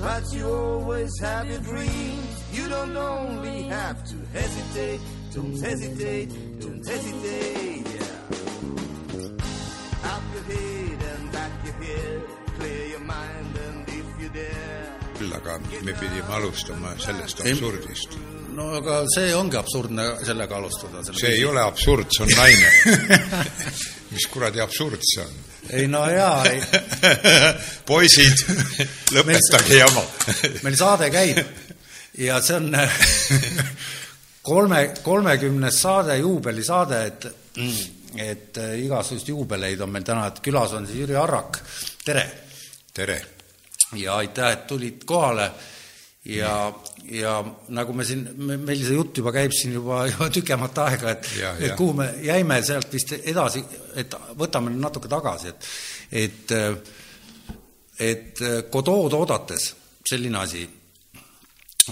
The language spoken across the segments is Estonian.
But you always have your dreams. You don't only have to hesitate. Don't hesitate. Don't hesitate. Yeah. Up your head and back your head. Clear your mind and if you dare. küll aga me pidime alustama sellest absurdist. No aga see ongi absurdne sellega alustada. see ei ole absurd, see on naine mis kuradi absurd see on? ei no jaa, ei. poisid, lõpetage jama meil saade käib ja see on kolme, kolmekümnes saade, juubelisaade, et, et igasuguseid juubeleid on meil täna, et külas on siis Jüri Arrak, tere! tere! ja aitäh, et tulid kohale ja, ja nagu me siin, meil see jutt juba käib siin juba, juba tükemat aega, et, et kuhu me jäime sealt vist edasi, et võtame natuke tagasi, et, et, et Godot oodates, selline asi,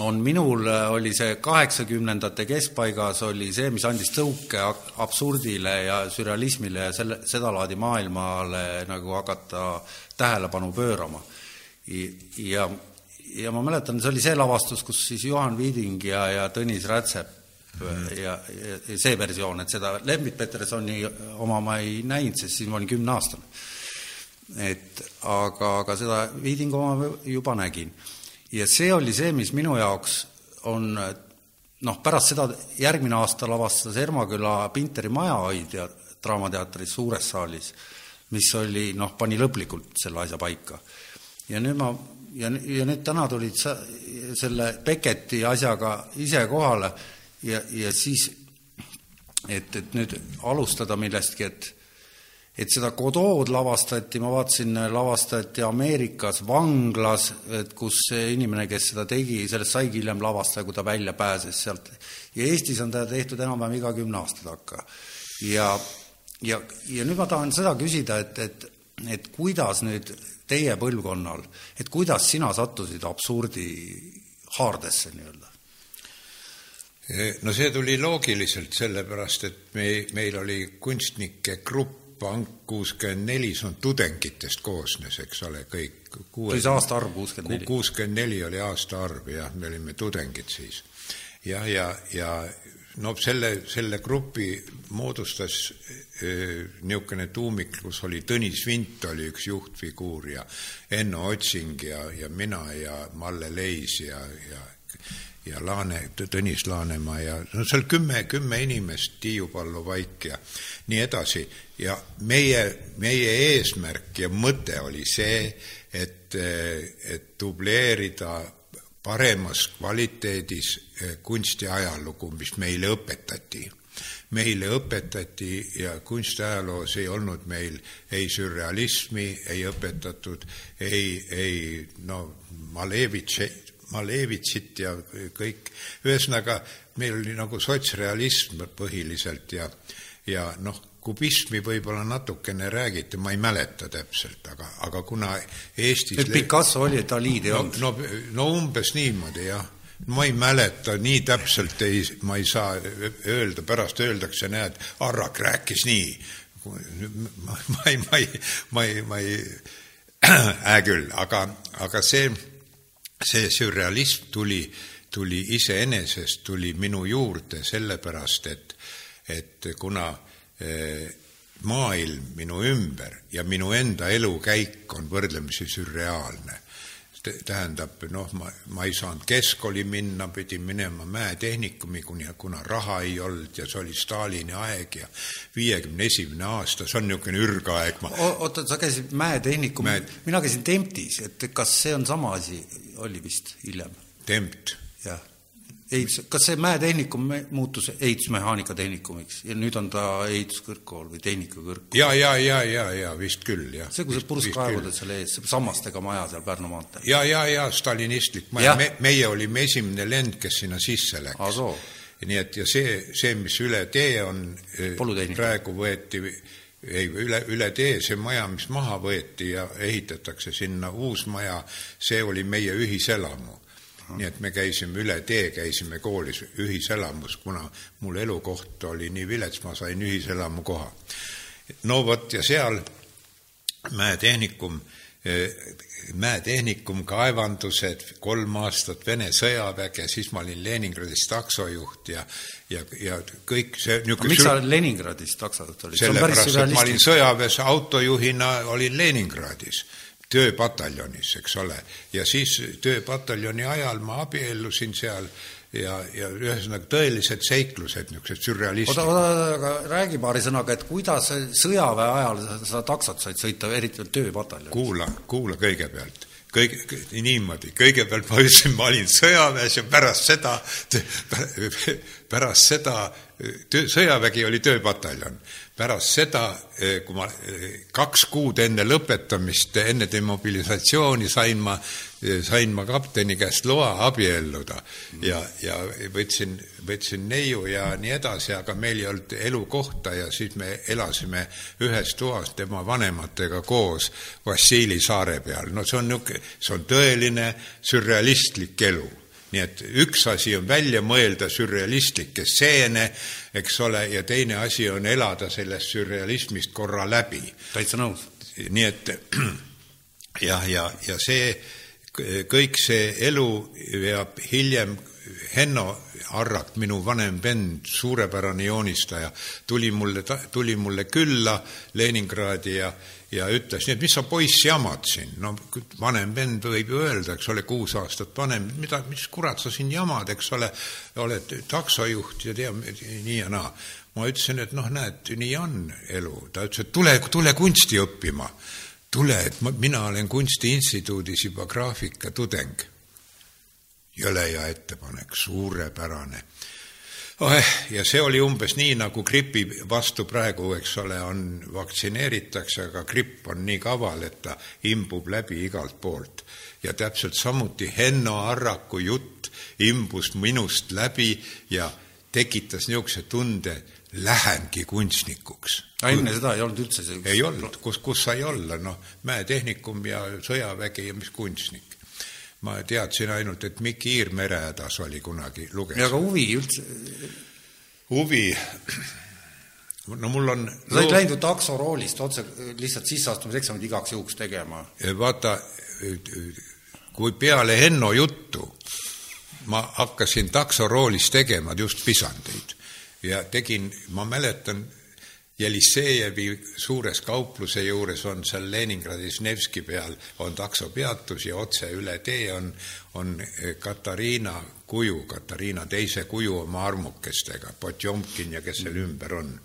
on minul, oli see kaheksakümnendate keskpaigas oli see, mis andis tõuke absurdile ja sürrealismile ja selle, sedalaadi maailmale nagu hakata tähelepanu pöörama. Ja, ja ma mäletan, see oli see lavastus, kus siis Juhan Viiding ja, ja Tõnis Rätsep ja, ja, ja see versioon, et seda Lembit Petersoni oma ma ei näinud, sest siis ma olin kümneaastane. et aga, aga seda Viidingu oma juba nägin. ja see oli see, mis minu jaoks on noh, pärast seda järgmine aasta lavastas Ermaküla Pinteri majahoidja Draamateatris suures saalis, mis oli noh, pani lõplikult selle asja paika ja nüüd ma, ja, ja nüüd täna tulid sa selle Becketi asjaga ise kohale ja, ja siis, et, et nüüd alustada millestki, et et seda Godot lavastati, ma vaatasin, lavastati Ameerikas vanglas, et kus see inimene, kes seda tegi, sellest saigi hiljem lavastaja, kui ta välja pääses sealt. ja Eestis on teda tehtud enam-vähem iga kümne aasta takka. ja, ja, ja nüüd ma tahan seda küsida, et, et, et kuidas nüüd teie põlvkonnal, et kuidas sina sattusid absurdi haardesse nii-öelda? no see tuli loogiliselt, sellepärast et me, meil oli kunstnike grupp Pank kuuskümmend neli, see on tudengitest koosnes, eks ole, kõik. oli see aastaarv kuuskümmend neli? kuuskümmend neli oli aastaarv, jah, me olime tudengid siis. ja, ja, ja no selle, selle grupi moodustas niisugune tuumik, kus oli Tõnis Vint oli üks juhtfiguur ja Enno Otsing ja, ja mina ja Malle Leis ja, ja ja Laane, Tõnis Laanemaa ja no seal kümme, kümme inimest, Tiiu Pallo Vaik ja nii edasi. ja meie, meie eesmärk ja mõte oli see, et, et dubleerida paremas kvaliteedis kunstiajalugu, mis meile õpetati. Meile õpetati ja kunstiajaloos ei olnud meil ei sürrealismi, ei õpetatud, ei, ei no Malevitši, Malevitšit ja kõik, ühesõnaga meil oli nagu sotsrealism põhiliselt ja, ja noh, kubismi võib-olla natukene räägiti, ma ei mäleta täpselt, aga, aga kuna Eestis et Picasso oli, Dalid ei no, olnud? no, no umbes niimoodi, jah ma ei mäleta, nii täpselt ei, ma ei saa öelda, pärast öeldakse, näed, Arrak rääkis nii. ma, ma ei, ma ei, ma ei, ma ei, hää küll, aga, aga see, see sürrealism tuli, tuli iseenesest, tuli minu juurde sellepärast, et, et kuna eh, maailm minu ümber ja minu enda elukäik on võrdlemisi sürreaalne tähendab, noh, ma, ma ei saanud keskkooli minna, pidin minema Mäetehnikumi, kuni, kuna raha ei olnud ja see oli Stalini aeg ja viiekümne esimene aasta, see on niisugune ürgaeg ma.... oota, sa käisid Mäetehnikumi Mäe..., mina käisin Temptis, et kas see on sama asi, oli vist hiljem? Tempt? jah. Ehitus, kas see Mäetehnikum muutus ehitusmehaanika tehnikumiks ja nüüd on ta ehituskõrgkool või tehnikakõrgkool? ja, ja, ja, ja, ja vist küll, jah. see, kus purskkaevud olid seal ees, sammastega maja seal Pärnu maanteel. ja, ja, ja stalinistlik maja, me, meie olime esimene lend, kes sinna sisse läks. nii et ja see, see, mis üle tee on, praegu võeti ei, üle, üle tee see maja, mis maha võeti ja ehitatakse sinna uus maja, see oli meie ühiselamu nii et me käisime üle tee, käisime koolis ühiselamus, kuna mul elukoht oli nii vilets, ma sain ühiselamu koha. no vot, ja seal Mäetehnikum, eh, Mäetehnikum, kaevandused, kolm aastat Vene sõjaväge, siis ma olin Leningradis taksojuht ja ja, ja kõik see niisugune miks sa Leningradis taksojuht olid? sellepärast, et ma olin sõjaväes autojuhina, olin Leningradis tööpataljonis, eks ole, ja siis tööpataljoni ajal ma abiellusin seal ja, ja ühesõnaga tõelised seiklused, niisugused sürrealistid. oota, oota, aga räägi paari sõnaga, et kuidas sõjaväe ajal seda taksot said sõita, eriti veel tööpataljonis? kuula, kuula kõigepealt kõige, niimoodi, kõigepealt ma ütlesin, ma olin sõjaväes ja pärast seda, pärast seda, sõjavägi oli tööpataljon. Pärast seda, eh, kui ma eh, kaks kuud enne lõpetamist, enne demobilisatsiooni sain ma, sain ma kapteni käest loa abielluda ja, ja võtsin, võtsin neiu ja nii edasi, aga meil ei olnud elukohta ja siis me elasime ühes toas tema vanematega koos Vassili saare peal. no see on niisugune, see on tõeline sürrealistlik elu nii et üks asi on välja mõelda sürrealistlikke stseene, eks ole, ja teine asi on elada sellest sürrealismist korra läbi. täitsa nõus. nii et jah, ja, ja see, kõik see elu veab hiljem Henno Arrak, minu vanem vend, suurepärane joonistaja, tuli mulle, tuli mulle külla Leningradi ja ja ütles, nii et mis sa poiss jamad siin, no vanem vend võib ju öelda, eks ole, kuus aastat vanem, mida, mis kurat sa siin jamad, eks ole, oled taksojuht ja tea, nii ja naa. ma ütlesin, et noh, näed, nii on elu, ta ütles, et tule, tule kunsti õppima, tule, et ma, mina olen Kunstiinstituudis juba graafikatudeng. jõle hea ettepanek, suurepärane oh,. ja see oli umbes nii, nagu gripi vastu praegu, eks ole, on, vaktsineeritakse, aga gripp on nii kaval, et ta imbub läbi igalt poolt. ja täpselt samuti Henno Arraku jutt imbus minust läbi ja tekitas niisuguse tunde, lähengi kunstnikuks. enne seda ei olnud üldse see ei olnud, kus, kus sai olla, noh, Mäetehnikum ja sõjavägi ja mis kunstnik ma teadsin ainult, et Mikk Iir merehädas oli kunagi, lugesin. aga huvi üldse? huvi, no mul on sa olid läinud ju taksoroolist otse lihtsalt sisseastumiseksamit igaks juhuks tegema. vaata, kui peale Henno juttu ma hakkasin taksoroolis tegema just pisandeid ja tegin, ma mäletan, Jelissejevi suures kaupluse juures on seal Leningradis Nevski peal on taksopeatus ja otse üle tee on, on Katariina kuju, Katariina teise kuju oma armukestega, Potjomkin ja kes seal ümber on.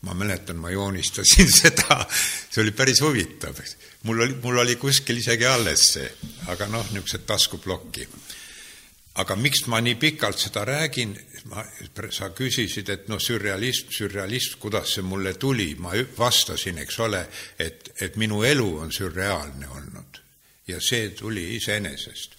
ma mäletan, ma joonistasin seda, see oli päris huvitav. mul oli, mul oli kuskil isegi alles see, aga noh, niisugused taskuplokki aga miks ma nii pikalt seda räägin, ma, sa küsisid, et noh, sürrealism, sürrealism, kuidas see mulle tuli, ma vastasin, eks ole, et, et minu elu on sürreaalne olnud. Ja see tuli iseenesest.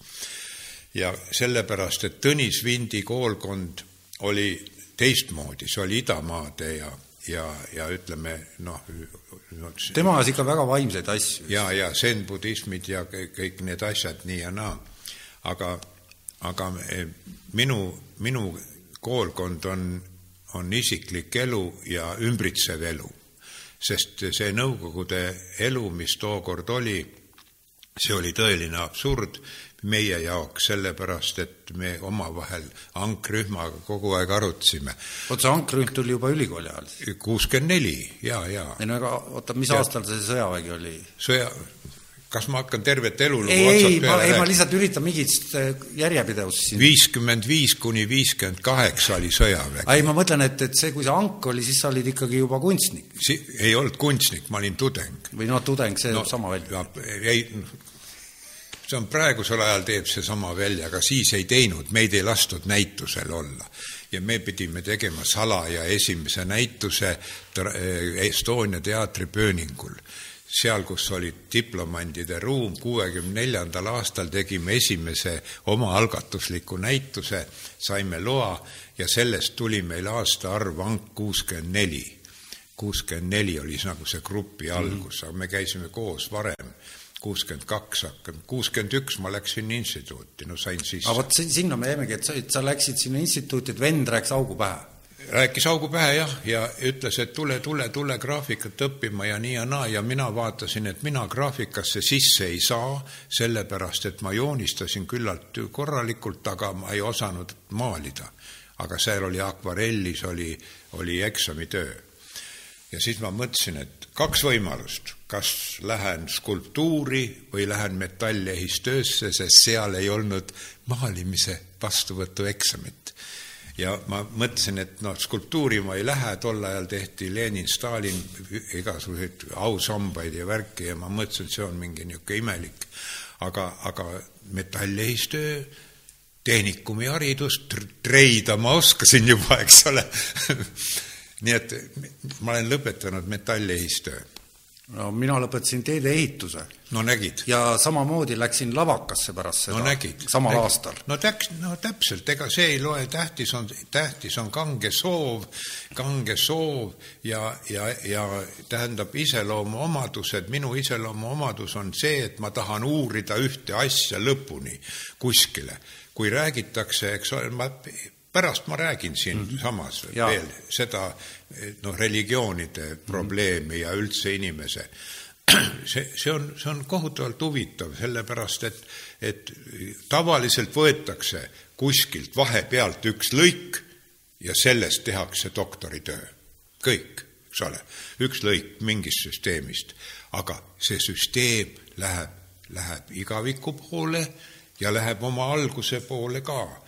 ja sellepärast, et Tõnis Vindi koolkond oli teistmoodi, see oli idamaade ja, ja, ja ütleme noh no, tema ajas ikka väga vaimseid asju. ja, ja zen-budismid ja kõik need asjad nii ja naa, aga aga eh, minu, minu koolkond on, on isiklik elu ja ümbritsev elu. sest see Nõukogude elu, mis tookord oli, see oli tõeline absurd meie jaoks, sellepärast et me omavahel ankrühmaga kogu aeg arutasime. oot, see ankrühm tuli juba ülikooli ajal? kuuskümmend neli, ja, ja. ei no aga oota, mis ja, aastal see sõjavägi oli? sõja, kas ma hakkan tervet elulugu ei, ei, ma, ei, ma lihtsalt üritan mingit äh, järjepidevust siin. viiskümmend viis kuni viiskümmend kaheksa oli sõjavägi. ei, ma mõtlen, et, et see, kui see ank oli, siis sa olid ikkagi juba kunstnik. Si-, ei olnud kunstnik, ma olin tudeng. või noh, tudeng, see no, sama välja. ei, see on praegusel ajal teeb seesama välja, aga siis ei teinud, meid ei lastud näitusel olla. ja me pidime tegema salaja esimese näituse Estonia teatri pööningul seal, kus oli diplomandide ruum, kuuekümne neljandal aastal tegime esimese omaalgatusliku näituse, saime loa ja sellest tuli meil aastaarv Ank kuuskümmend neli. kuuskümmend neli oli nagu see grupi mhm. algus, aga me käisime koos varem kuuskümmend kaks hakkanud, kuuskümmend üks ma läksin instituuti, no sain sisse. aga vot sinna me jäimegi, et sa, sa läksid sinna instituuti, et vend rääkis augu pähe rääkis augu pähe jah, ja ütles, et tule, tule, tule graafikat õppima ja nii ja naa ja mina vaatasin, et mina graafikasse sisse ei saa, sellepärast et ma joonistasin küllalt korralikult, aga ma ei osanud maalida. aga seal oli akvarellis, oli, oli eksamitöö. ja siis ma mõtlesin, et kaks võimalust, kas lähen skulptuuri või lähen metallehistöösse, sest seal ei olnud maalimise vastuvõtueksamit ja ma mõtlesin, et noh, skulptuuri ma ei lähe, tol ajal tehti Lenin, Stalin igasuguseid ausambaid ja värki ja ma mõtlesin, et see on mingi niisugune imelik. aga, aga metallehistöö, tehnikumi haridust, treida ma oskasin juba, eks ole nii et ma olen lõpetanud metallehistöö no mina lõpetasin teedeehituse. no nägid. ja samamoodi läksin lavakasse pärast seda no, samal nägid. aastal. no täks-, no täpselt, ega see ei loe, tähtis on, tähtis on kange soov, kange soov ja, ja, ja tähendab iseloomuomadused, minu iseloomuomadus on see, et ma tahan uurida ühte asja lõpuni kuskile. kui räägitakse, eks ole, ma pärast ma räägin siinsamas mhm. mm -hmm. veel seda noh, religioonide probleemi ja üldse inimese. see, see on, see on kohutavalt huvitav, sellepärast et, et tavaliselt võetakse kuskilt vahepealt üks lõik ja sellest tehakse doktoritöö. kõik, eks ole, üks lõik mingist süsteemist, aga see süsteem läheb, läheb igaviku poole ja läheb oma alguse poole ka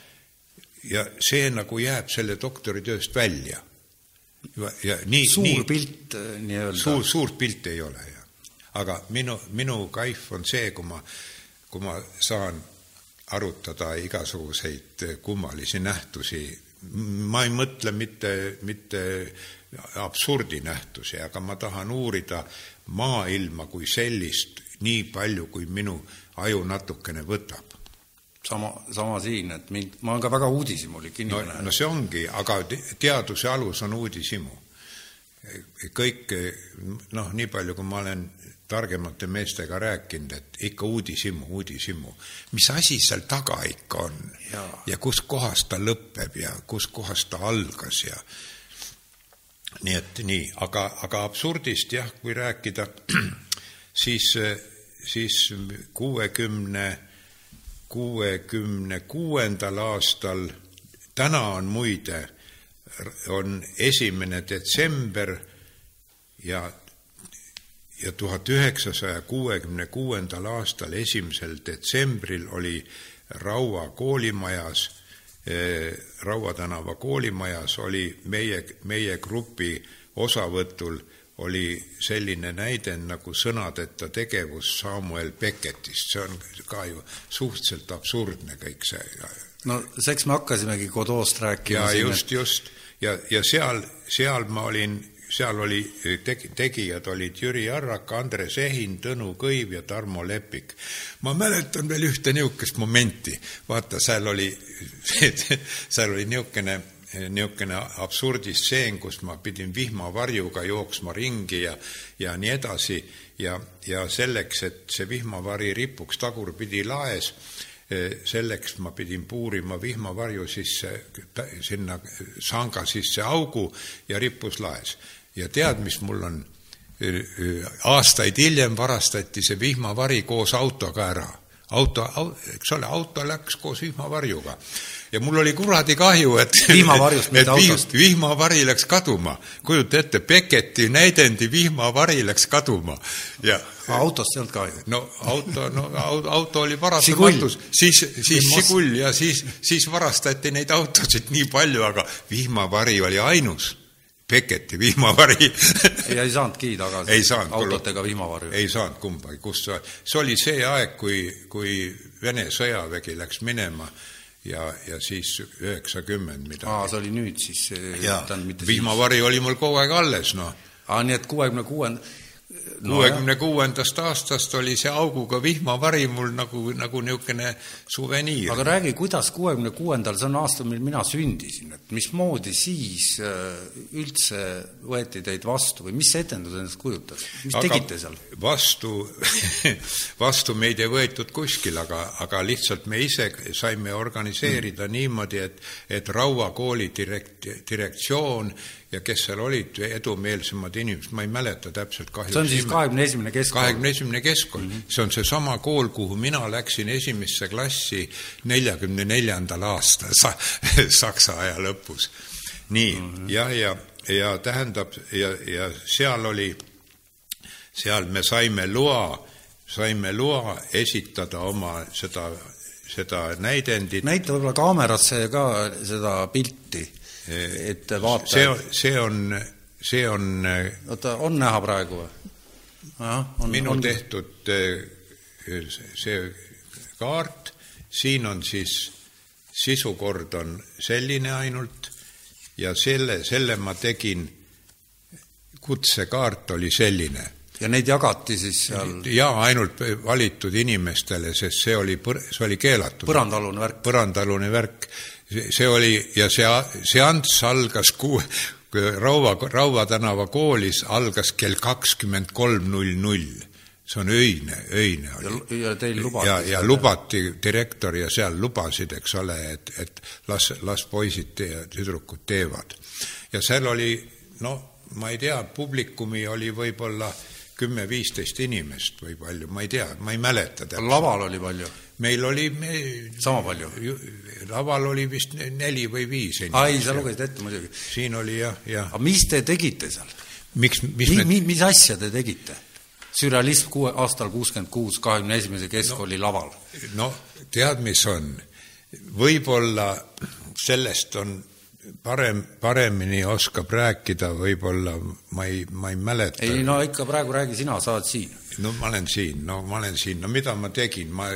ja see nagu jääb selle doktoritööst välja. ja nii, suur nii, pilt äh, nii-öelda. suur, suurt pilti ei ole, jah. aga minu, minu kaif on see, kui ma, kui ma saan arutada igasuguseid kummalisi nähtusi, ma ei mõtle mitte, mitte absurdinähtusi, aga ma tahan uurida maailma kui sellist nii palju, kui minu aju natukene võtab sama, sama siin, et mind, ma olen ka väga uudishimulik inimene no,. no see ongi, aga teaduse alus on uudishimu. kõik, noh, nii palju, kui ma olen targemate meestega rääkinud, et ikka uudishimu, uudishimu. mis asi seal taga ikka on ja, ja kus kohas ta lõpeb ja kus kohas ta algas ja nii et nii, aga, aga absurdist jah, kui rääkida, siis, siis kuuekümne 60 kuuekümne kuuendal aastal, täna on muide, on esimene detsember ja ja tuhat üheksasaja kuuekümne kuuendal aastal, esimesel detsembril oli Raua koolimajas, eh, Raua tänava koolimajas oli meie, meie grupi osavõtul oli selline näide nagu sõnadeta tegevus Samuel Becketist, see on ka ju suhteliselt absurdne kõik see. no seks me hakkasimegi Godot'st rääkima. ja just, et... just ja, ja seal, seal ma olin, seal oli teg-, tegijad olid Jüri Arrak, Andres Ehin, Tõnu Kõiv ja Tarmo Lepik. ma mäletan veel ühte niisugust momenti, vaata, seal oli, seal oli niisugune niisugune absurdistseen, kus ma pidin vihmavarjuga jooksma ringi ja, ja nii edasi ja, ja selleks, et see vihmavari ripuks tagurpidi laes, eh, selleks ma pidin puurima vihmavarju sisse, sinna sanga sisse augu ja rippus laes. ja tead, mis mul on? Eh, eh, aastaid hiljem varastati see vihmavari koos autoga ära. auto, eks ole, auto läks koos vihmavarjuga ja mul oli kuradi kahju, et vihmavarjust, mitte autost. vihmavari läks kaduma. kujuta ette, Becketi näidendi vihmavari läks kaduma ja autost ei olnud kahju? no auto, no auto oli parasematus, siis, siis Žigul ja siis, siis varastati neid autosid nii palju, aga vihmavari oli ainus Beketi vihmavari ja ei saanudki tagasi ei saanud, autot ega vihmavarju? ei saanud kumbagi, kus sa, see oli see aeg, kui, kui Vene sõjavägi läks minema ja, ja siis üheksakümmend midagi. aa, see oli nüüd siis? jaa, vihmavari oli mul kogu aeg alles, noh. aa, nii et kuuekümne kuuenda kuuekümne kuuendast aastast oli see auguga vihmavari mul nagu, nagu niisugune suveniir. aga räägi, kuidas kuuekümne kuuendal, see on aasta, mil mina sündisin, et mismoodi siis äh, üldse võeti teid vastu või mis etendus endast kujutas, mis aga tegite seal? vastu vastu meid ei võetud kuskil, aga, aga lihtsalt me ise saime organiseerida mm. niimoodi, et, et Raua kooli direkt-, direktsioon ja kes seal olid edumeelsemad inimesed, ma ei mäleta täpselt kahjuks. see on siis kahekümne esimene keskkool? kahekümne esimene keskkool mm, -hmm. see on seesama kool, kuhu mina läksin esimesse klassi neljakümne neljandal aastal sa, saksa aja lõpus. nii mm, -hmm. ja, ja, ja tähendab, ja, ja seal oli, seal me saime loa, saime loa esitada oma seda seda näidendit. näita võib-olla kaamerasse ka seda pilti et vaata. see, see on, see on. oota, on näha praegu või? minu on... tehtud eh, see kaart, siin on siis, sisukord on selline ainult ja selle, selle ma tegin, kutsekaart oli selline ja neid jagati siis seal? jaa, ainult valitud inimestele, sest see oli, see oli keelatud. põrandaalune värk? põrandaalune värk see oli ja see seanss algas kuue, Raua, Raua tänava koolis algas kell kakskümmend kolm null null. see on öine, öine oli. ja teil lubati? ja, ja lubati, direktor ja seal lubasid, eks ole, et, et las, las poisid ja tüdrukud teevad. ja seal oli, no ma ei tea, publikumi oli võib-olla kümme-viisteist inimest või palju, ma ei tea, ma ei mäleta laval oli palju? Meil oli me, sama palju? laval oli vist neli või viis ai, sa lugesid ette muidugi. siin oli jah, jah. aga mis te tegite seal? miks, mis mi, me... mis asja te tegite? sürrealism kuue, aastal kuuskümmend kuus, kahekümne esimese keskkooli no, laval. no tead, mis on? võib-olla sellest on parem, paremini oskab rääkida, võib-olla ma ei, ma ei mäleta. ei no ikka praegu räägi sina, sa oled siin. no ma olen siin, no ma olen siin, no mida ma tegin, ma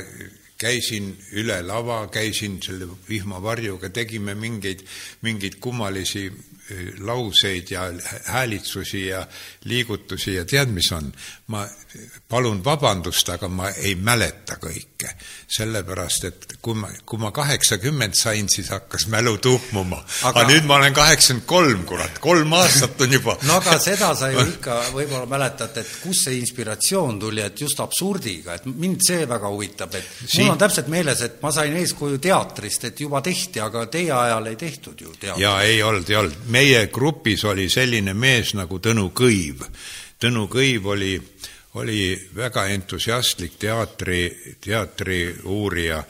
käisin üle lava, käisin selle vihmavarjuga, tegime mingeid, mingeid kummalisi eh, lauseid ja häälitsusi ja liigutusi ja tead, mis on? ma palun vabandust, aga ma ei mäleta kõike. sellepärast, et kui ma, kui ma kaheksakümmend sain, siis hakkas mälu tuhmuma. aga nüüd ma olen kaheksakümmend kolm, kurat, kolm aastat on juba no aga seda sa ju ikka võib-olla mäletad, et kust see inspiratsioon tuli, et just absurdiga, et mind see väga huvitab, et Siin... mul on täpselt meeles, et ma sain eeskuju teatrist, et juba tehti, aga teie ajal ei tehtud ju teatrit. jaa, ei olnud, ei olnud. meie grupis oli selline mees nagu Tõnu Kõiv. Tõnu Kõiv oli oli väga entusiastlik teatri, teatriuurija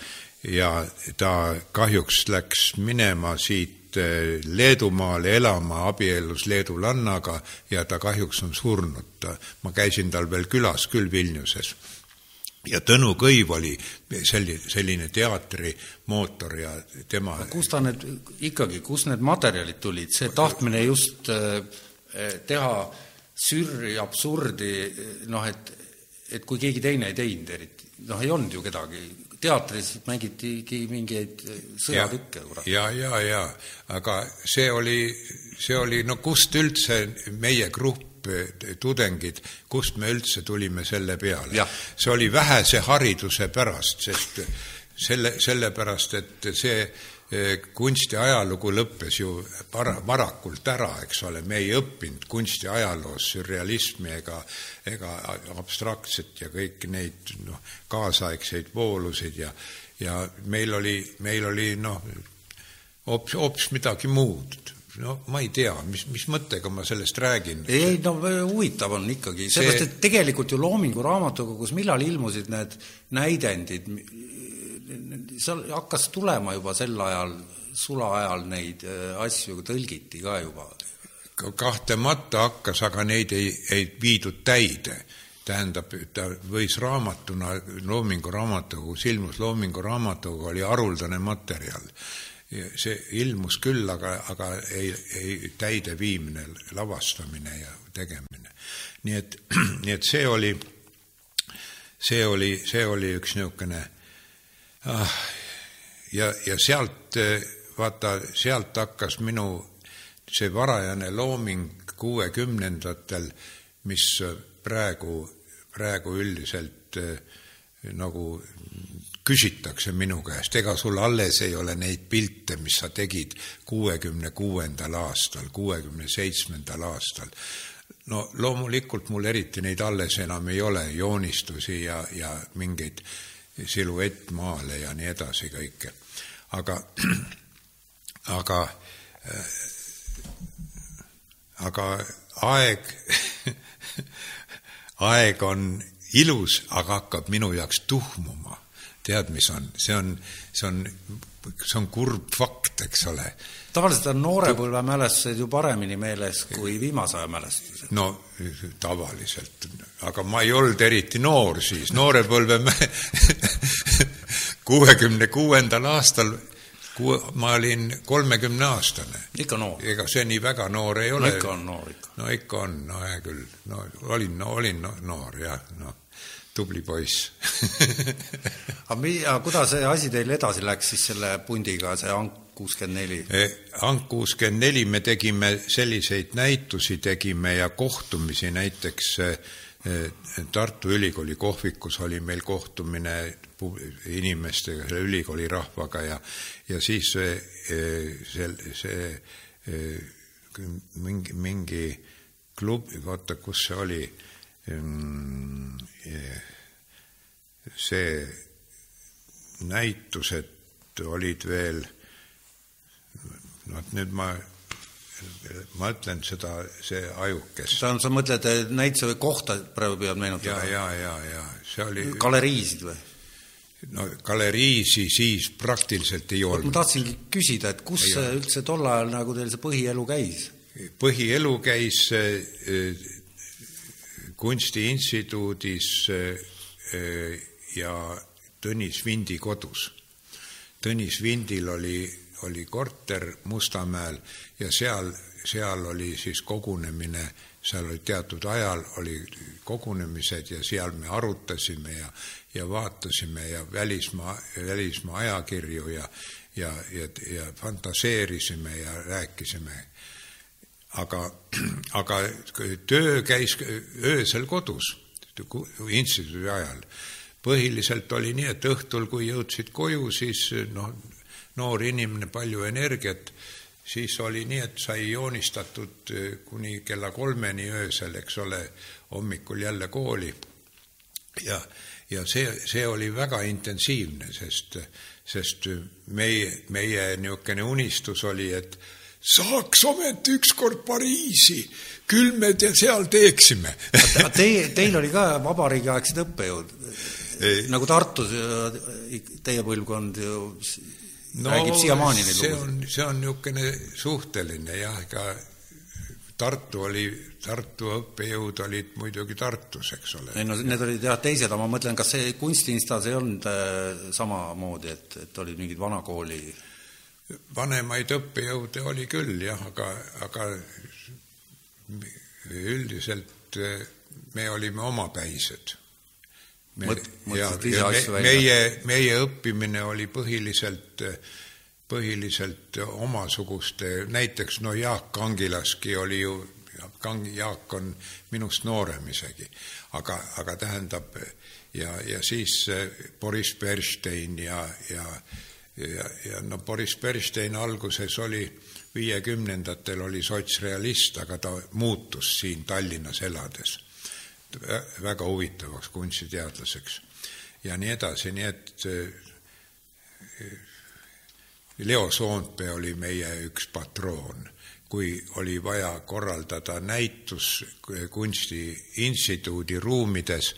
ja ta kahjuks läks minema siit eh, Leedumaale elama, abiellus leedulannaga ja ta kahjuks on surnud. ma käisin tal veel külas küll Vilniuses ja Tõnu Kõiv oli selline, selline teatrimootor ja tema kust ta need ikkagi, kust need materjalid tulid, see tahtmine just äh, teha sürri, absurdi, noh, et, et kui keegi teine ei teinud eriti, noh, ei olnud ju kedagi, teatris mängitigi mingeid sõjatükke, kurat. ja, ja, ja, aga see oli, see oli, no kust üldse meie grupp tudengid, kust me üldse tulime selle peale. see oli vähese hariduse pärast, sest selle, sellepärast, et see kunsti ajalugu lõppes ju para-, varakult ära, eks ole, me ei õppinud kunsti ajaloos sürrealismi ega, ega abstraktset ja kõiki neid noh, kaasaegseid voolusid ja, ja meil oli, meil oli noh, hoopis, hoopis midagi muud no ma ei tea, mis, mis mõttega ma sellest räägin. ei, no huvitav on ikkagi, sellepärast et tegelikult ju Loomingu raamatukogus, millal ilmusid need näidendid, seal hakkas tulema juba sel ajal, sulaajal neid äh, asju tõlgiti ka juba. kahtlemata hakkas, aga neid ei, ei viidud täide. tähendab, ta võis raamatuna, Loomingu raamatukogus ilmus, Loomingu raamatukogu oli haruldane materjal see ilmus küll, aga, aga ei, ei täideviimine, lavastamine ja tegemine. nii et, nii et see oli, see oli, see oli üks niisugune ja, ja sealt, vaata, sealt hakkas minu see varajane looming kuuekümnendatel, mis praegu, praegu üldiselt nagu küsitakse minu käest, ega sul alles ei ole neid pilte, mis sa tegid kuuekümne kuuendal aastal, kuuekümne seitsmendal aastal. no loomulikult mul eriti neid alles enam ei ole, joonistusi ja, ja mingeid siluettmaale ja nii edasi kõike. aga, aga, aga aeg aeg on ilus, aga hakkab minu jaoks tuhmuma tead, mis on, see on, see on, see on kurb fakt, eks ole. Tavaliselt on noorepõlve mälestused ju paremini meeles kui viimase aja mälestused. no tavaliselt, aga ma ei olnud eriti noor siis, noorepõlve kuuekümne kuuendal aastal kuue, ma olin kolmekümne aastane. ikka noor. ega see nii väga noor ei ole. no ikka on noor ikka. no ikka on, no hea küll, no olin no,, olin no, noor jah, noh tubli poiss aga mi-, aga kuidas see asi teil edasi läks siis selle pundiga, see Ank kuuskümmend neli? E, Ank kuuskümmend neli me tegime selliseid näitusi tegime ja kohtumisi, näiteks e, e, Tartu Ülikooli kohvikus oli meil kohtumine inimestega, selle ülikooli rahvaga ja, ja siis see, see mingi, mingi klubi, vaata, kus see oli Ehm, see näitused olid veel, noh, nüüd ma, ma ütlen seda, see ajukest. sa, sa mõtled näituse kohta praegu pead meenutama? ja, ja, ja, ja see oli. galeriisid või? no galeriisi siis praktiliselt ei olnud. ma tahtsingi küsida, et kus ei üldse tol ajal nagu teil see põhielu käis? põhielu käis kunstiinstituudis eh, ja Tõnis Vindi kodus. Tõnis Vindil oli, oli korter Mustamäel ja seal, seal oli siis kogunemine, seal oli teatud ajal oli kogunemised ja seal me arutasime ja, ja vaatasime ja välismaa, välismaa ajakirju ja, ja, ja, ja fantaseerisime ja rääkisime aga, aga töö käis öösel kodus instituudi ajal. põhiliselt oli nii, et õhtul, kui jõudsid koju, siis noh, noor inimene, palju energiat, siis oli nii, et sai joonistatud kuni kella kolmeni öösel, eks ole, hommikul jälle kooli. ja, ja see, see oli väga intensiivne, sest, sest meie, meie niisugune unistus oli, et saaks ometi ükskord Pariisi, küll me te seal teeksime Teie, teil oli ka vabariigiaegsed õppejõud, nagu Tartus, teie põlvkond ju no, räägib siiamaani neid see on, see on niisugune suhteline jah, ega Tartu oli, Tartu õppejõud olid muidugi Tartus, eks ole. ei no need olid jah teised, aga ma mõtlen, kas see kunstiinstas ei olnud äh, samamoodi, et, et olid mingid vanakooli vanemaid õppejõude oli küll jah, aga, aga üldiselt eh, me olime omapäised. Me, Mõt, ja, ja me, meie, meie õppimine oli põhiliselt, põhiliselt omasuguste, näiteks no Jaak Kangilaski oli ju, Jaak on minust noorem isegi, aga, aga tähendab, ja, ja siis eh, Boris Bernstein ja, ja ja, ja no Boris Bernstein alguses oli, viiekümnendatel oli sotsrealist, aga ta muutus siin Tallinnas elades väga huvitavaks kunstiteadlaseks. Ja nii edasi, nii et eh, Leo Soompea oli meie üks patroon, kui oli vaja korraldada näitus Kunstiinstituudi ruumides,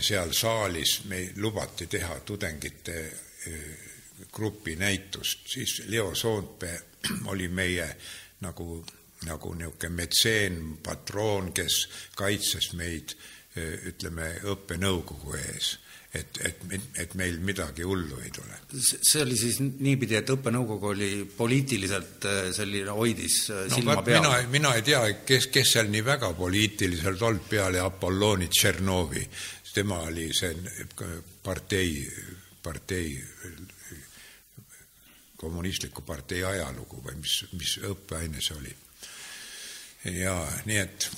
seal saalis meil lubati teha tudengite eh, grupi näitust, siis Leo Soompee oli meie nagu, nagu niisugune metseen, patroon, kes kaitses meid ütleme, õppenõukogu ees. et, et, et meil midagi hullu ei tule. see oli siis niipidi, et õppenõukogu oli poliitiliselt äh, selline, hoidis no, silma peal? mina, mina ei tea, kes, kes seal nii väga poliitiliselt olnud peale Apolloni Tšernovi. tema oli see partei, partei, kommunistliku partei ajalugu või mis, mis õppeaine see oli. Ja nii et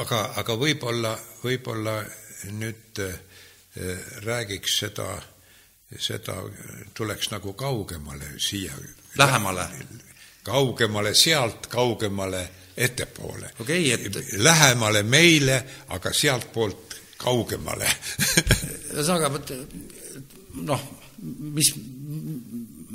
aga, aga võib-olla, võib-olla nüüd äh, räägiks seda, seda tuleks nagu kaugemale siia. Lähemale? kaugemale sealt, kaugemale ettepoole okay,. Et... Lähemale meile, aga sealtpoolt kaugemale ühesõnaga, vot noh, mis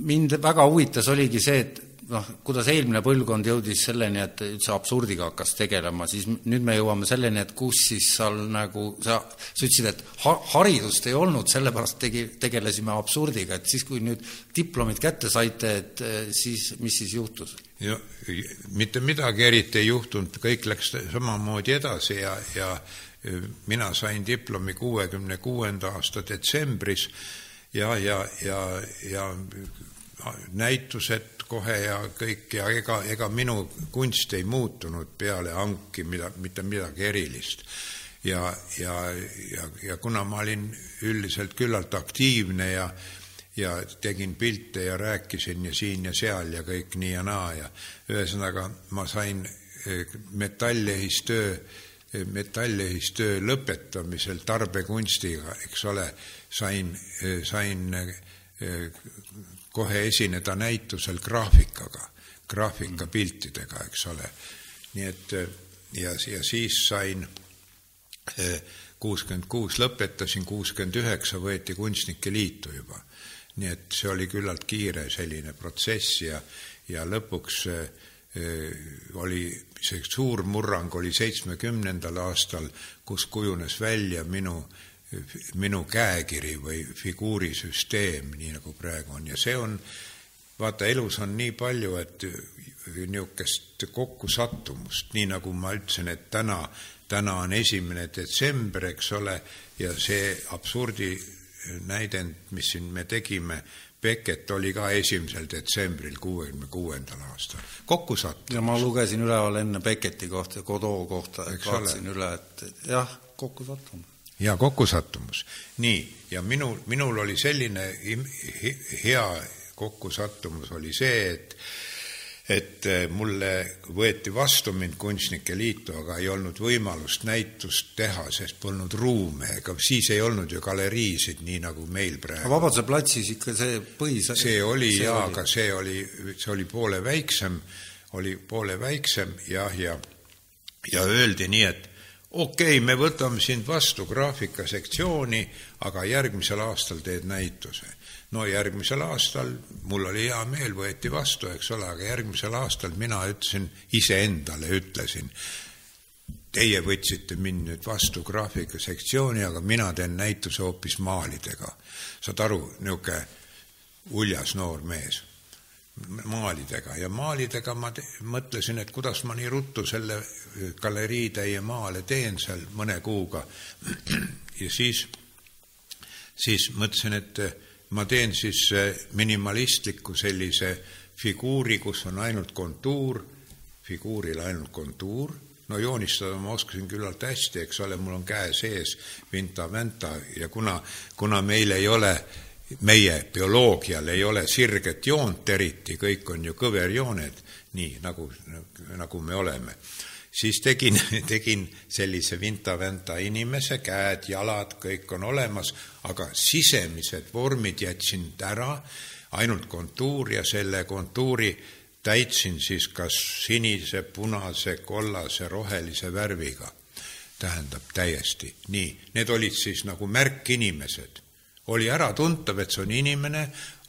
mind väga huvitas, oligi see, et noh, kuidas eelmine põlvkond jõudis selleni, et üldse absurdiga hakkas tegelema, siis nüüd me jõuame selleni, et kus siis seal nagu sa, sa ütlesid, et ha-, haridust ei olnud, sellepärast tegi, tegelesime absurdiga, et siis, kui nüüd diplomid kätte saite, et eh, siis, mis siis juhtus? no mitte midagi eriti ei juhtunud, kõik läks samamoodi edasi ja, ja mina sain diplomi kuuekümne kuuenda aasta detsembris ja, ja, ja, ja näitused kohe ja kõik ja ega, ega minu kunst ei muutunud peale hanki mida, mitte midagi erilist. ja, ja, ja, ja kuna ma olin üldiselt küllalt aktiivne ja ja tegin pilte ja rääkisin ja siin ja seal ja kõik nii ja naa ja ühesõnaga ma sain eh, metallehistöö, eh, metallehistöö lõpetamisel tarbekunstiga, eks ole, sain, eh, sain kohe esineda näitusel graafikaga, graafikapiltidega, eks ole. nii et ja, ja siis sain eh, kuuskümmend kuus lõpetasin, kuuskümmend üheksa võeti Kunstnike Liitu juba. nii et see oli küllalt kiire selline protsess ja, ja lõpuks eh, oli see suur murrang oli seitsmekümnendal aastal, kus kujunes välja minu minu käekiri või figuurisüsteem, nii nagu praegu on. Ja see on, vaata, elus on nii palju, et niisugust kokkusattumust, nii nagu ma ütlesin, et täna, täna on esimene detsember, eks ole, ja see absurdi näidend, mis siin me tegime, Beckett oli ka esimesel detsembril kuuekümne kuuendal aastal, kokkusattumus. ja ma lugesin üleval enne Becketti kohta, Godot kohta, vaatasin üle, et jah, kokkusattumus ja kokkusattumus. nii, ja minu, minul oli selline hea kokkusattumus oli see, et et eh, mulle võeti vastu mind Kunstnike Liitu, aga ei olnud võimalust näitust teha, sest polnud ruume, ega siis ei olnud ju galeriisid, nii nagu meil praegu. Vabaduse platsis ikka see põhis-? see oli see jaa, aga see oli, see oli poole väiksem, oli poole väiksem jah, ja, ja öeldi nii, et okei okay,, me võtame sind vastu graafikasektsiooni, aga järgmisel aastal teed näituse. no järgmisel aastal, mul oli hea meel, võeti vastu, eks ole, aga järgmisel aastal mina ütlesin, iseendale ütlesin, teie võtsite mind nüüd vastu graafikasektsiooni, aga mina teen näituse hoopis maalidega. saad aru, niisugune uljas noor mees maalidega ja maalidega ma mõtlesin, et kuidas ma nii ruttu selle galeriitäie maale teen seal mõne kuuga. ja siis, siis mõtlesin, et ma teen siis minimalistliku sellise figuuri, kus on ainult kontuur, figuuril ainult kontuur, no joonistada ma oskasin küllalt hästi, eks ole, mul on käe sees vinta-vänta ja kuna, kuna meil ei ole meie bioloogial ei ole sirget joont eriti, kõik on ju kõverjooned, nii nagu, nagu me oleme. siis tegin, tegin sellise vinta-vänta inimese, käed, jalad, kõik on olemas, aga sisemised vormid jätsin ära, ainult kontuur ja selle kontuuri täitsin siis kas sinise, punase, kollase, rohelise värviga. tähendab täiesti nii, need olid siis nagu märkinimesed oli äratuntav, et see on inimene,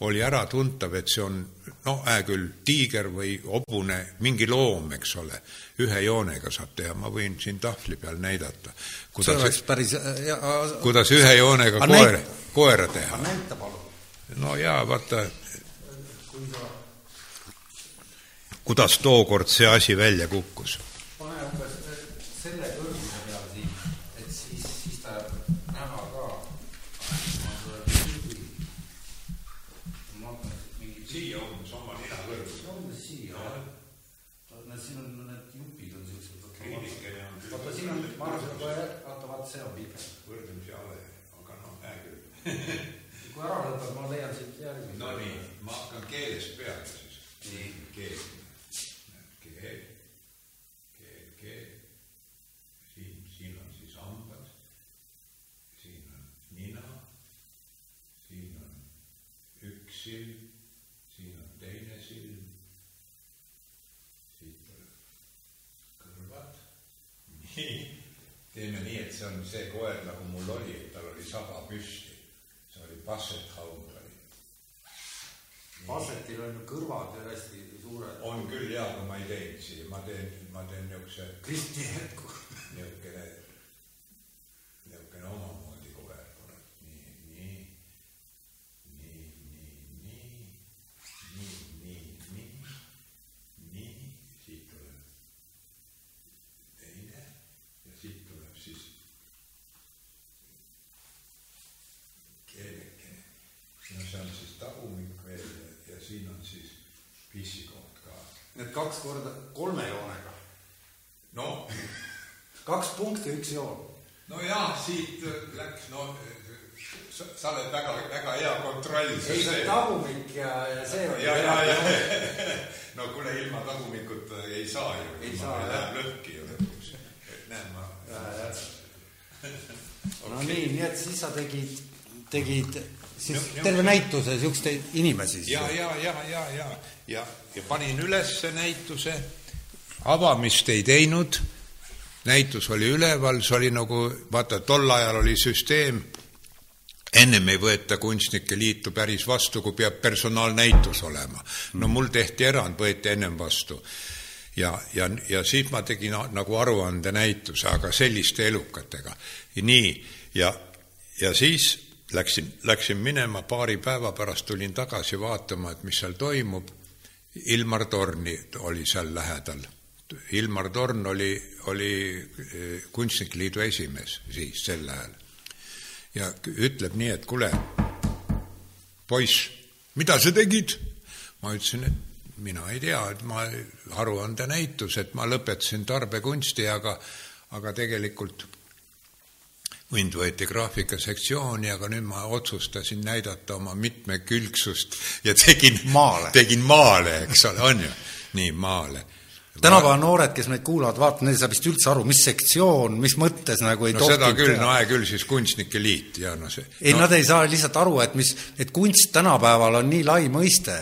oli äratuntav, et see on no hää küll, tiiger või hobune, mingi loom, eks ole, ühe joonega saab teha, ma võin siin tahvli peal näidata. see oleks päris ja, kuidas ühe joonega koer, koera teha. näita palun. no jaa, vaata, kuidas tookord see asi välja kukkus Marsian pojat ottavat selfie. Võrdlemisi ale, aga noh, äärmiselt. kui ära lõpeb, ma leian siit järgmist. no nii, ma hakkan keelest peale siis. nii. keel teeme nii, et see on see koer, nagu mul oli, et tal oli saba püsti. see oli Basset Hound oli. Bassetil on ju kõrvad ju hästi suured. on küll jaa, aga ma ei teinud siia, ma teen, ma teen niisuguse, Kristi jätku. niisugune, niisugune omamoodi Need kaks korda kolme joonega. no kaks punkti, üks joon. no jaa, siit läks, no sa, sa oled väga, väga hea kontroll. ei, see tagumik ja, ja see oli. ja, ja, ja no kuule, ilma tagumikuta ei saa ju. Ei saa, jah. Läheb lõhki ju lõpuks. näed, ma. no nii, nii et siis sa tegid, tegid siis No- terve näituse siukseid inimesi ja, ja, ja, ja, ja, ja, ja panin üles näituse, avamist ei teinud, näitus oli üleval, see oli nagu, vaata, tol ajal oli süsteem, ennem ei võeta Kunstnike Liitu päris vastu, kui peab personaalnäitus olema. no mul tehti erand, võeti ennem vastu. ja, ja, ja siis ma tegin nagu aruandenäituse, aga selliste elukatega. nii, ja, ja siis läksin, läksin minema, paari päeva pärast tulin tagasi vaatama, et mis seal toimub. Ilmar Torni oli seal lähedal. Ilmar Torn oli, oli eh, Kunstnike Liidu esimees siis sel ajal ja ütleb nii, et kuule, poiss, mida sa tegid? ma ütlesin, et mina ei tea, et ma aruandenäitus, et ma lõpetasin tarbekunsti, aga, aga tegelikult mind võeti graafikasektsiooni, aga nüüd ma otsustasin näidata oma mitmekülgsust ja tegin Maale. tegin maale, eks ole, on ju, nii maale tänapäeva noored, kes meid kuulavad, vaatavad, neil ei saa vist üldse aru, mis sektsioon, mis mõttes nagu ei no seda küll, no hea küll, siis Kunstnike Liit ja no see ei no, no,, nad ei saa lihtsalt aru, et mis, et kunst tänapäeval on nii lai mõiste.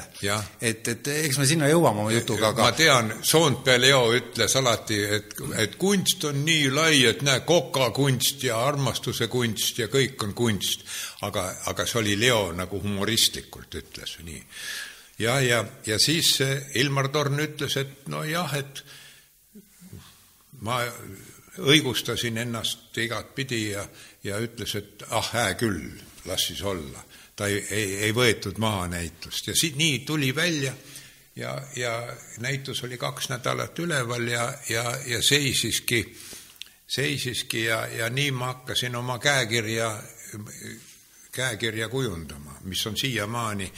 Et, et eks me sinna jõuame oma jutuga, ma aga tean, Soompea Leo ütles alati, et, et kunst on nii lai, et näe, kokakunst ja armastuse kunst ja kõik on kunst. aga, aga see oli Leo nagu humoristlikult ütles nii. Ja, ja, ja siis eh, Ilmar Torn ütles, et nojah, et ma õigustasin ennast igatpidi ja, ja ütles, et ah, hää küll, las siis olla. ta ei, ei, ei võetud maha näitust ja siit nii tuli välja ja, ja näitus oli kaks nädalat üleval ja, ja, ja seisiski, seisiski ja, ja nii ma hakkasin oma käekirja, käekirja kujundama, mis on siiamaani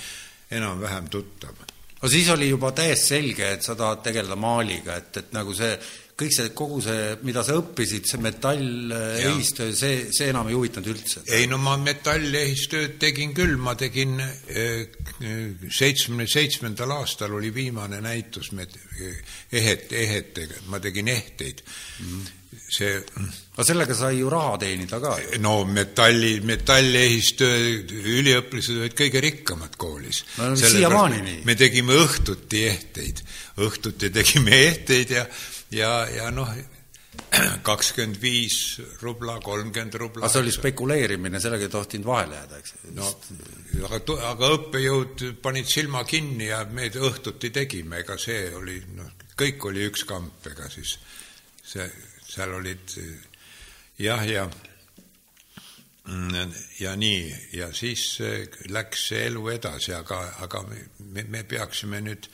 enam-vähem tuttav. No siis oli juba täiesti selge, et sa tahad tegeleda maaliga, et, et nagu see, kõik see, kogu see, mida sa õppisid, see metall, ehistöö, see, see enam ei huvitanud üldse. ei no ma metallehistööd tegin küll, ma tegin seitsmekümne seitsmendal aastal oli viimane näitus met- ehet, ehetega, ma tegin ehteid. Mm.. see aga sellega sai ju raha teenida ka ju. no metalli, metallehistöö üliõpilased olid kõige rikkamad koolis. No siiamaani nii. me tegime õhtuti ehteid, õhtuti tegime ehteid ja, ja, ja noh, kakskümmend viis rubla, kolmkümmend rubla. aga see oli spekuleerimine, sellega ei tohtinud vahele jääda, eks. no aga, aga õppejõud panid silma kinni ja me õhtuti tegime, ega see oli, noh, kõik oli üks kamp, ega siis see, seal olid jah, ja mm, ja nii, ja siis eh, läks see elu edasi, aga, aga me, me, me peaksime nüüd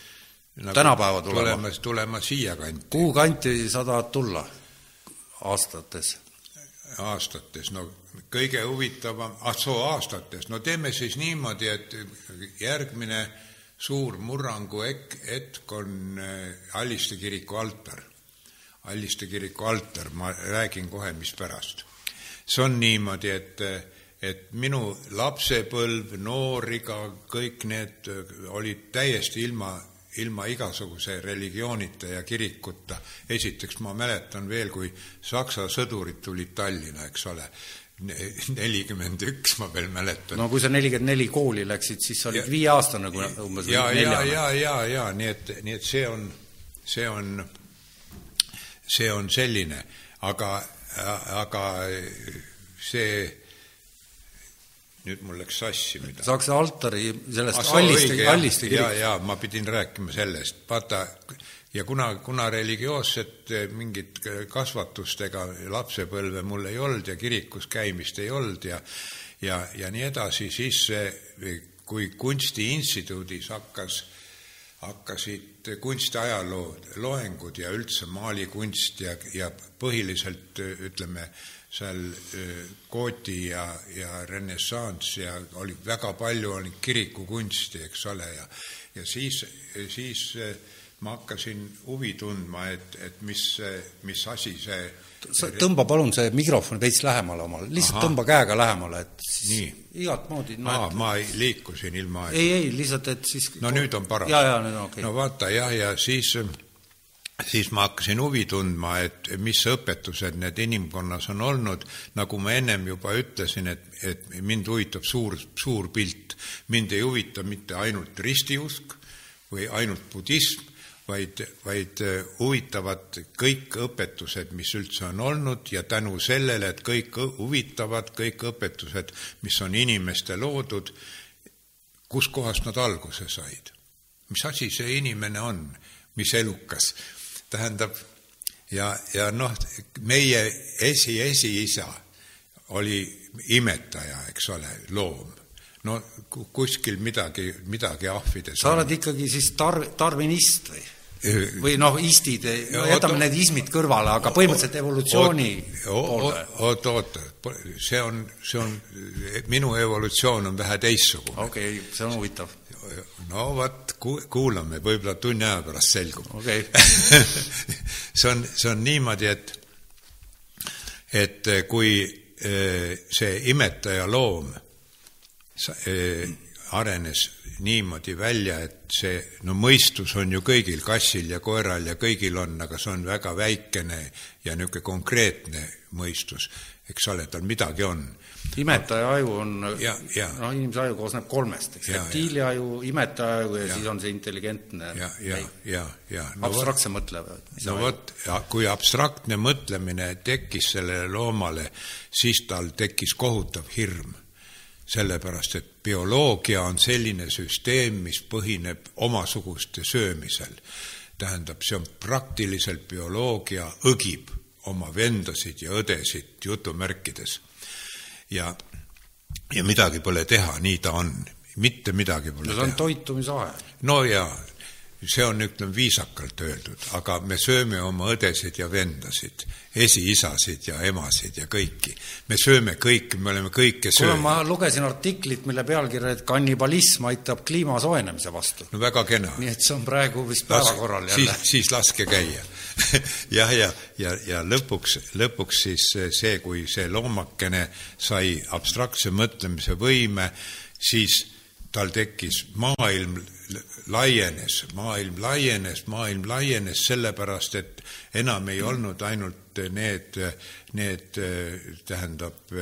nagu Tänapäeva tulema. tulema, tulema siiakanti kuhu kanti sa tahad tulla aastates? aastates, no kõige huvitavam, ah soo aastates, no teeme siis niimoodi, et järgmine suur murrangu ek-, hetk on äh, Alliste kiriku altar. Alliste kiriku altar, ma räägin kohe, mispärast. see on niimoodi, et, et minu lapsepõlv, nooriga, kõik need olid täiesti ilma ilma igasuguse religioonita ja kirikuta. esiteks ma mäletan veel, kui Saksa sõdurid tulid Tallinna, eks ole, nelikümmend üks ma veel mäletan. no kui sa nelikümmend neli kooli läksid, siis sa olid viieaastane nagu umbes. ja, ja, ja, ja, ja nii et, nii et see on, see on, see on selline, aga, aga see nüüd mul läks sassi mida. saaks altari sellest ah, alliste, alliste kirikust? ja, ja ma pidin rääkima sellest, vaata, ja kuna, kuna religioosset eh, mingit kasvatust ega lapsepõlve mul ei olnud ja kirikus käimist ei olnud ja ja, ja nii edasi, siis kui Kunstiinstituudis hakkas, hakkasid kunstiajaloo loengud ja üldse maalikunst ja, ja põhiliselt ütleme, seal Gooti ja, ja renessanss ja oli väga palju oli kirikukunsti, eks ole, ja ja siis, siis ma hakkasin huvi tundma, et, et mis, mis asi see sa tõmba palun see mikrofon veits lähemale omale, lihtsalt Aha. tõmba käega lähemale, et siis igat moodi no, Aa, ma liikusin ilma ei, ei, lihtsalt, et siis no nüüd on paras. ja, ja nüüd on okei okay.. no vaata jah, ja siis siis ma hakkasin huvi tundma, et mis õpetused need inimkonnas on olnud, nagu ma ennem juba ütlesin, et, et mind huvitab suur, suur pilt. mind ei huvita mitte ainult ristiusk või ainult budism, vaid, vaid huvitavad kõik õpetused, mis üldse on olnud ja tänu sellele, et kõik huvitavad, kõik õpetused, mis on inimeste loodud, kuskohast nad alguse said? mis asi see inimene on, mis elukas tähendab, ja, ja noh, meie esi-esiisa oli imetaja, eks ole, loom. no kuskil midagi, midagi ahvides sa oled ikkagi siis tar-, tarvinist või? Või noh, istid, jätame need ismid kõrvale, aga põhimõtteliselt evolutsiooni poole. oot, oot, see on, see on, minu evolutsioon on vähe teistsugune. okei okay,, see on huvitav no vot, kuulame, võib-olla tunni aja pärast selgub okay. see on, see on niimoodi, et, et kui eh, see imetaja loom eh, arenes niimoodi välja, et see, no mõistus on ju kõigil, kassil ja koeral ja kõigil on, aga see on väga väikene ja niisugune konkreetne mõistus, eks ole, tal midagi on. Imetaja aju on, noh, inimese aju koosneb kolmest, eks, reptiiliaju, imetaja aju ja, ja. siis on see intelligentne ja, ja, ja, ja. No abstraktse mõtlev. no vot, kui abstraktne mõtlemine tekkis sellele loomale, siis tal tekkis kohutav hirm. Sellepärast, et bioloogia on selline süsteem, mis põhineb omasuguste söömisel. tähendab, see on praktiliselt bioloogia õgib oma vendasid ja õdesid jutumärkides ja, ja midagi pole teha, nii ta on, mitte midagi pole no, teha. see on toitumisaeg. no jaa, see on, ütleme, viisakalt öeldud, aga me sööme oma õdesid ja vendasid, esiisasid ja emasid ja kõiki. me sööme kõiki, me oleme kõike söönud. ma lugesin artiklit, mille pealkiri, et kannibalism aitab kliima soojenemise vastu. no väga kena. nii et see on praegu vist päevakorral jälle. siis, siis laske käia jah, ja, ja, ja lõpuks, lõpuks siis see, kui see loomakene sai abstraktse mõtlemise võime, siis tal tekkis maailm laienes, maailm laienes, maailm laienes sellepärast, et enam ei olnud ainult need, need tähendab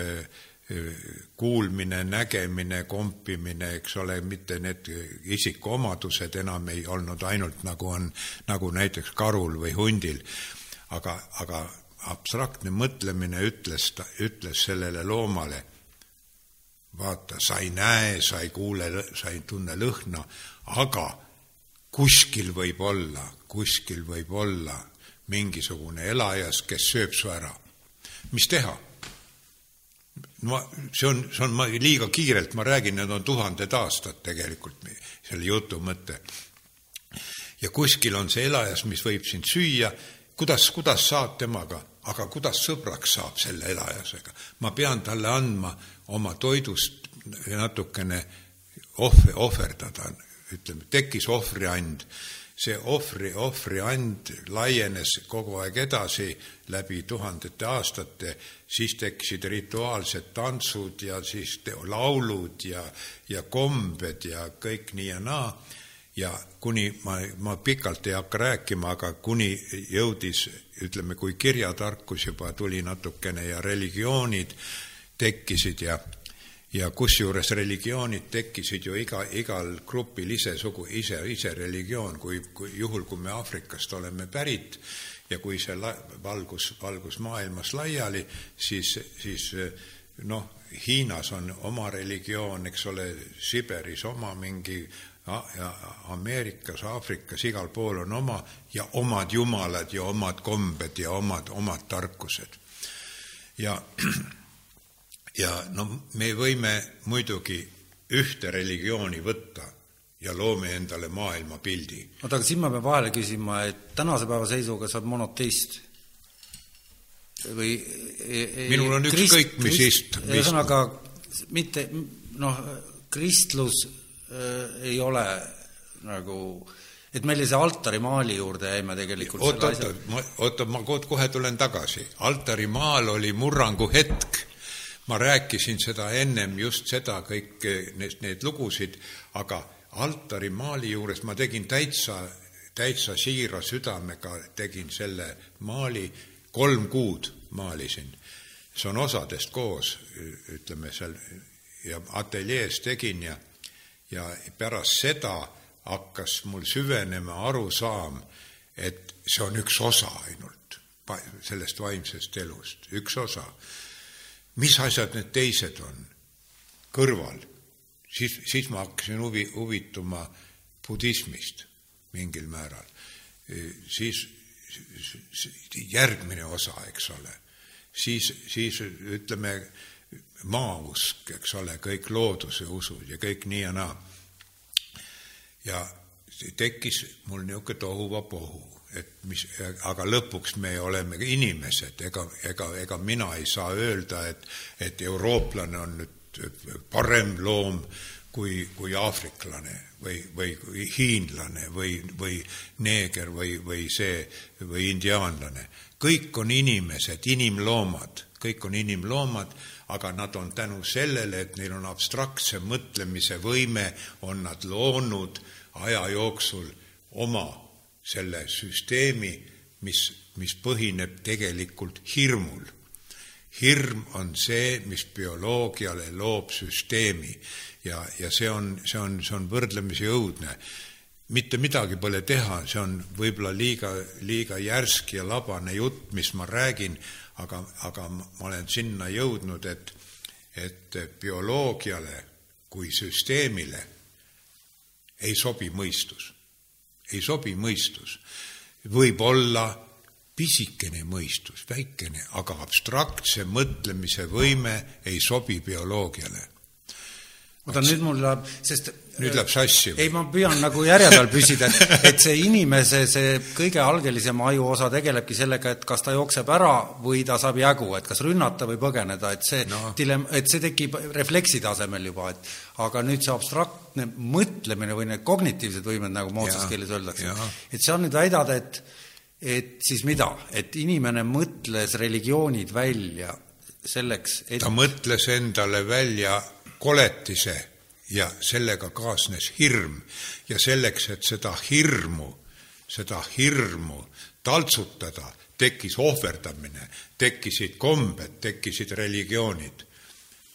kuulmine, nägemine, kompimine, eks ole, mitte need isikuomadused enam ei olnud ainult nagu on, nagu näiteks karul või hundil. aga, aga abstraktne mõtlemine ütles, ütles sellele loomale, vaata, sa ei näe, sa ei kuule, sa ei tunne lõhna, aga kuskil võib olla, kuskil võib olla mingisugune elajas, kes sööb su ära. mis teha? ma, see on, see on, ma liiga kiirelt ma räägin, need on tuhanded aastad tegelikult, selle jutu mõte. ja kuskil on see elajas, mis võib sind süüa, kuidas, kuidas saad temaga, aga kuidas sõbraks saab selle elajasega? ma pean talle andma oma toidust natukene ohve, ohverdada, ütleme, tekkis ohvriand see ohvri, ohvriand laienes kogu aeg edasi läbi tuhandete aastate, siis tekkisid rituaalsed tantsud ja siis laulud ja, ja kombed ja kõik nii ja naa. ja kuni ma, ma pikalt ei hakka rääkima, aga kuni jõudis, ütleme, kui kirjatarkus juba tuli natukene ja religioonid tekkisid ja ja kusjuures religioonid tekkisid ju iga, igal grupil ise sugu, ise, ise religioon, kui, kui juhul, kui me Aafrikast oleme pärit ja kui see la, valgus, valgus maailmas laiali, siis, siis noh, Hiinas on oma religioon, eks ole, Siberis oma mingi Ameerikas, Aafrikas, igal pool on oma ja omad jumalad ja omad kombed ja omad, omad tarkused. ja ja no me võime muidugi ühte religiooni võtta ja loome endale maailmapildi. oota, aga siin ma pean vahele küsima, et tänase päeva seisuga sa oled monoteist või e, e, minul on ükskõik, mis ist-. ühesõnaga mitte noh, kristlus äh, ei ole nagu et meil see altarimaali juurde jäime tegelikult oota, oota, ma, oota, ma kohe tulen tagasi. altarimaal oli murrangu hetk ma rääkisin seda ennem, just seda kõike, need, need lugusid, aga altarimaali juures ma tegin täitsa, täitsa siira südamega, tegin selle maali, kolm kuud maalisin. see on osadest koos, ütleme seal, ja ateljees tegin ja, ja pärast seda hakkas mul süvenema arusaam, et see on üks osa ainult sellest vaimsest elust, üks osa mis asjad need teised on kõrval, siis, siis ma hakkasin huvi, huvituma budismist mingil määral. siis järgmine osa, eks ole, siis, siis ütleme, maausk, eks ole, kõik looduse usud ja kõik nii ja naa. ja tekkis mul niisugune tohuvapohu et mis, aga lõpuks me oleme inimesed, ega, ega, ega mina ei saa öelda, et, et eurooplane on nüüd parem loom kui, kui aafriklane või, või hiinlane või, või neeger või, või see, või indiaanlane. kõik on inimesed, inimloomad, kõik on inimloomad, aga nad on tänu sellele, et neil on abstraktse mõtlemise võime, on nad loonud aja jooksul oma selle süsteemi, mis, mis põhineb tegelikult hirmul. hirm on see, mis bioloogiale loob süsteemi ja, ja see on, see on, see on võrdlemisi õudne. mitte midagi pole teha, see on võib-olla liiga, liiga järsk ja labane jutt, mis ma räägin, aga, aga ma olen sinna jõudnud, et, et bioloogiale kui süsteemile ei sobi mõistus ei sobi mõistus. võib olla pisikene mõistus, väikene, aga abstraktse mõtlemise võime ei sobi bioloogiale. oota, nüüd mul läheb, sest nüüd läheb sassi või? ei, ma püüan nagu järje peal püsida, et, et see inimese, see kõige algelisem ajuosa tegelebki sellega, et kas ta jookseb ära või ta saab jagu, et kas rünnata või põgeneda, et see no. dilemm, et see tekib refleksi tasemel juba, et aga nüüd see abstraktne mõtlemine või need kognitiivsed võimed, nagu moodsas keeles öeldakse, et seal nüüd väidad, et et siis mida, et inimene mõtles religioonid välja selleks, et ta mõtles endale välja koletise ja sellega kaasnes hirm ja selleks, et seda hirmu, seda hirmu taltsutada, tekkis ohverdamine, tekkisid kombed, tekkisid religioonid.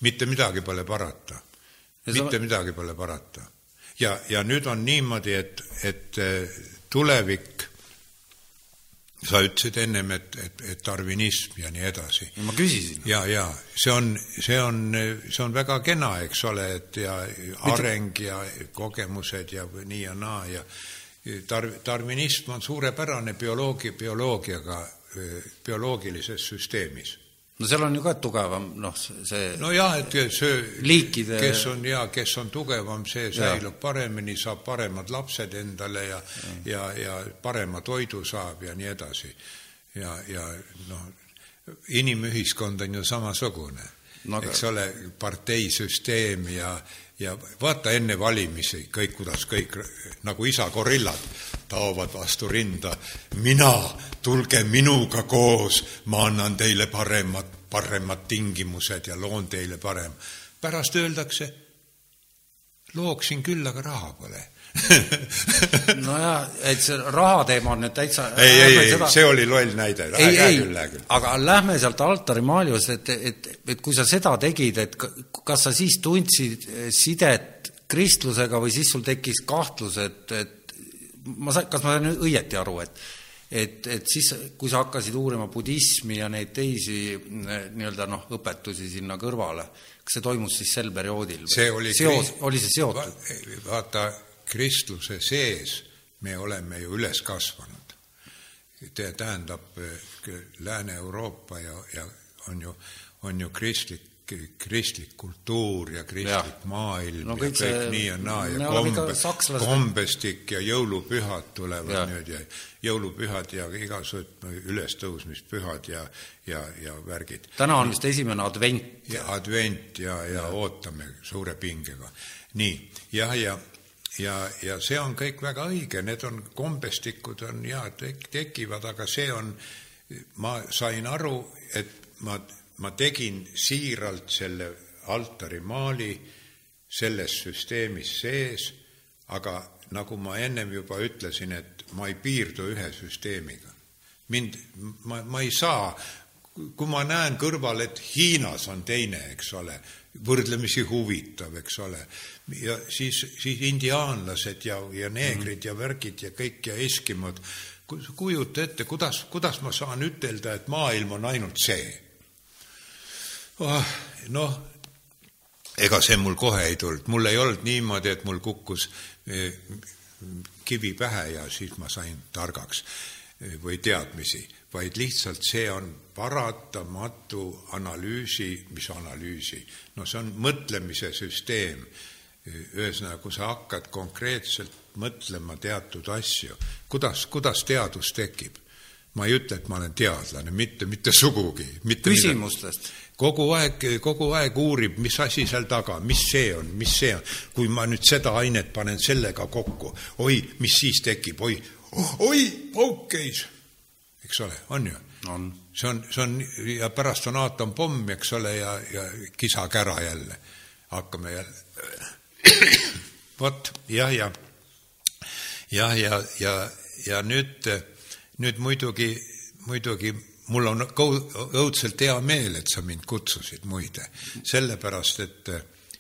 mitte midagi pole parata mitte sa... midagi pole parata. ja, ja nüüd on niimoodi, et, et eh, tulevik, sa ütlesid ennem, et, et, et darwinism ja nii edasi. ma küsisin. ja, ja see on, see on, see on väga kena, eks ole, et ja areng ja kogemused ja nii ja naa ja dar-, darwinism on suurepärane bioloogi, bioloogiaga, bioloogilises süsteemis no seal on ju ka tugevam, noh, see nojah, et see liikide kes on ja kes on tugevam, see säilub ja. paremini, saab paremad lapsed endale ja ja, ja, ja parema toidu saab ja nii edasi. ja, ja noh, inimühiskond on ju samasugune. no, eks ole, parteisüsteem ja, ja vaata enne valimisi kõik, kuidas kõik nagu isa gorillad taovad vastu rinda. mina, tulge minuga koos, ma annan teile paremad, paremad tingimused ja loon teile parem. pärast öeldakse, looksin küll, aga raha pole nojah, et see raha teema on nüüd täitsa ei, ei, ei seda..., see oli loll näide, ei, ei, aga lähme sealt altarimaali juurde, et, et, et kui sa seda tegid, et kas sa siis tundsid sidet kristlusega või siis sul tekkis kahtlus, et, et ma sain, kas ma sain õieti aru, et et, et siis, kui sa hakkasid uurima budismi ja neid teisi nii-öelda noh, õpetusi sinna kõrvale, kas see toimus siis sel perioodil? see oli seos, oli see seotud va? vaata kristluse sees me oleme ju üles kasvanud. tähendab, Lääne-Euroopa ja, ja on ju, on ju kristlik kristlik kultuur ja kristlik ja. maailm no, kõik ja kõik see, nii ja naa ja kombe, kombestik ja jõulupühad tulevad ja. nüüd ja jõulupühad ja igasugused ülestõusmispühad ja, ja, ja värgid. täna on vist esimene advent. ja advent ja, ja, ja ootame suure pingega. nii, jah, ja, ja ja, ja see on kõik väga õige, need on kombestikud on ja tek-, tekivad, aga see on, ma sain aru, et ma, ma tegin siiralt selle altarimaali selles süsteemis sees, aga nagu ma ennem juba ütlesin, et ma ei piirdu ühe süsteemiga. mind, ma, ma ei saa, kui ma näen kõrval, et Hiinas on teine, eks ole, võrdlemisi huvitav, eks ole, ja siis, siis indiaanlased ja, ja neegrid ja värgid ja kõik ja eskimod, kujuta ette, kuidas, kuidas ma saan ütelda, et maailm on ainult see oh,? noh, ega see mul kohe ei tulnud, mul ei olnud niimoodi, et mul kukkus eh, kivi pähe ja siis ma sain targaks eh, või teadmisi, vaid lihtsalt see on paratamatu analüüsi, mis analüüsi, no see on mõtlemise süsteem ühesõnaga, kui sa hakkad konkreetselt mõtlema teatud asju, kuidas, kuidas teadus tekib? ma ei ütle, et ma olen teadlane, mitte, mitte sugugi. küsimustest? kogu aeg, kogu aeg uurib, mis asi seal taga, mis see on, mis see on. kui ma nüüd seda ainet panen sellega kokku, oi, mis siis tekib, oi, oi, pauk käis. Eks ole, on ju? on. see on, see on ja pärast on aatompomm, eks ole, ja, ja kisa-kära jälle. hakkame jälle vot jah, ja jah, ja, ja, ja nüüd, nüüd muidugi, muidugi mul on õudselt hea meel, et sa mind kutsusid, muide, sellepärast et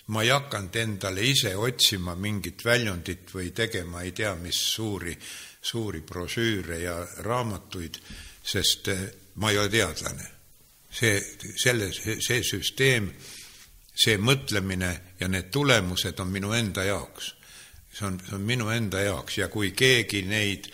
ma ei hakanud endale ise otsima mingit väljundit või tegema ei tea mis suuri, suuri brošüüre ja raamatuid, sest ma ei ole teadlane. see, selle, see süsteem see mõtlemine ja need tulemused on minu enda jaoks. see on, see on minu enda jaoks ja kui keegi neid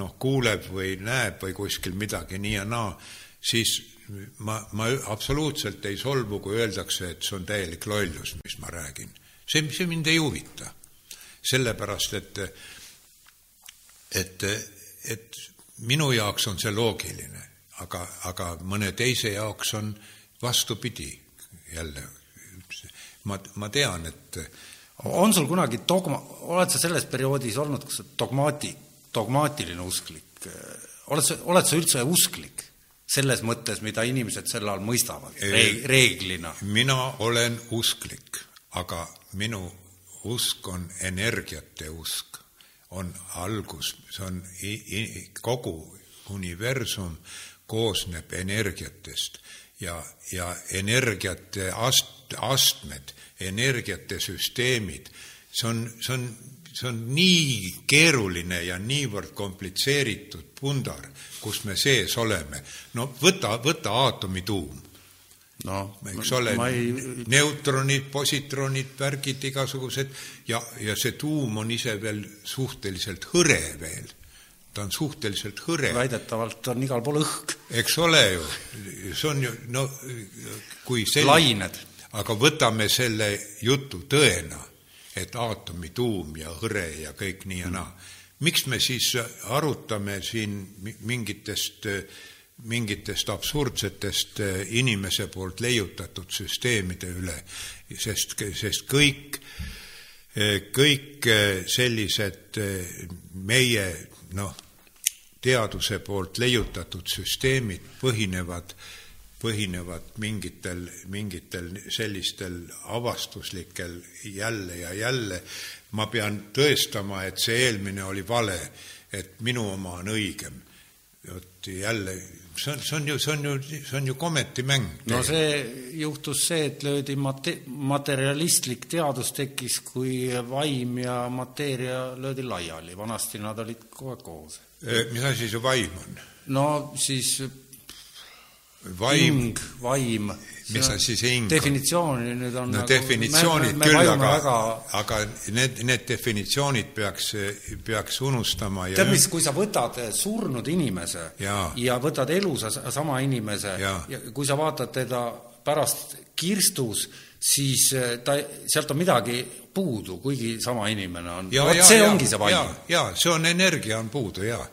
noh, kuuleb või näeb või kuskil midagi nii ja naa, siis ma, ma absoluutselt ei solvu, kui öeldakse, et see on täielik lollus, mis ma räägin. see, see mind ei huvita. sellepärast, et, et, et minu jaoks on see loogiline, aga, aga mõne teise jaoks on vastupidi jälle ma, ma tean, et on sul kunagi dogma, oled sa selles perioodis olnud, kas sa dogmaati, dogmaatiline usklik, oled sa, oled sa üldse usklik? Selles mõttes, mida inimesed selle all mõistavad reeg, reeglina? mina olen usklik, aga minu usk on energiate usk, on algus, see on kogu universum koosneb energiatest ja, ja energiate ast-, astmed, energiate süsteemid, see on, see on, see on nii keeruline ja niivõrd komplitseeritud pundar, kus me sees oleme. no võta, võta aatomituum noh, eks ole, ei... neutronid, positronid, värgid igasugused ja, ja see tuum on ise veel suhteliselt hõre veel. ta on suhteliselt hõre. väidetavalt on igal pool õhk. eks ole ju, see on ju, no kui selline lained aga võtame selle jutu tõena, et aatomituum ja hõre ja kõik nii ja naa. miks me siis arutame siin mingitest mingitest absurdsetest äh, inimese poolt leiutatud süsteemide üle, sest, sest kõik, äh, kõik äh, sellised meie noh, teaduse poolt leiutatud süsteemid põhinevad, põhinevad mingitel, mingitel sellistel avastuslikel jälle ja jälle. ma pean tõestama, et see eelmine oli vale, et minu oma on õigem. vot jälle see on, see on ju, see on ju, see on ju kometimäng. no see juhtus see, et löödi mate-, materialistlik teadus tekkis, kui vaim ja mateeria löödi laiali, vanasti nad olid kogu aeg koos. mis asi see vaim on? no siis vaim, vaim mis asi see hing on? definitsiooni nüüd on no nagu, definitsioonid me, me küll, aga väga..., aga need, need definitsioonid peaks, peaks unustama ja tead mis, kui sa võtad surnud inimese ja, ja võtad elusa sama inimese ja. ja kui sa vaatad teda pärast kirstus, siis eh, ta, sealt on midagi puudu, kuigi sama inimene on. vot see ja, ongi see vaim. jaa, see on energia on puudu, jaa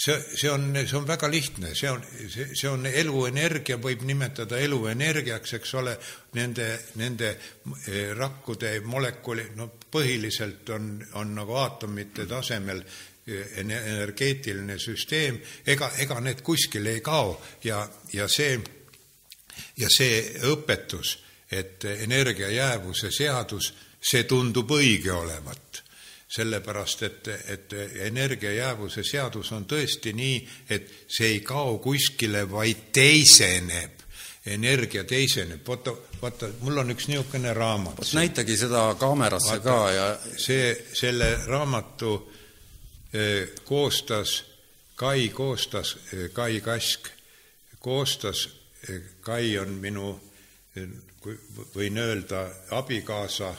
see, see on, see on väga lihtne, see on, see, see on eluenergia, võib nimetada eluenergiaks, eks ole, nende, nende eh, rakkude molekuli, no põhiliselt on, on nagu aatomite tasemel eh, energeetiline süsteem, ega, ega need kuskile ei kao. Ja, ja see, ja see õpetus, et energia jäävuse seadus, see tundub õige olevat sellepärast et, et energiajäävuse seadus on tõesti nii, et see ei kao kuskile, vaid teiseneb. energia teiseneb, vaata, vaata, mul on üks niisugune raamat. näitagi seda kaamerasse vaata, ka ja see, selle raamatu eh, koostas, Kai koostas, eh, Kai Kask koostas, eh, Kai on minu, võin öelda, abikaasa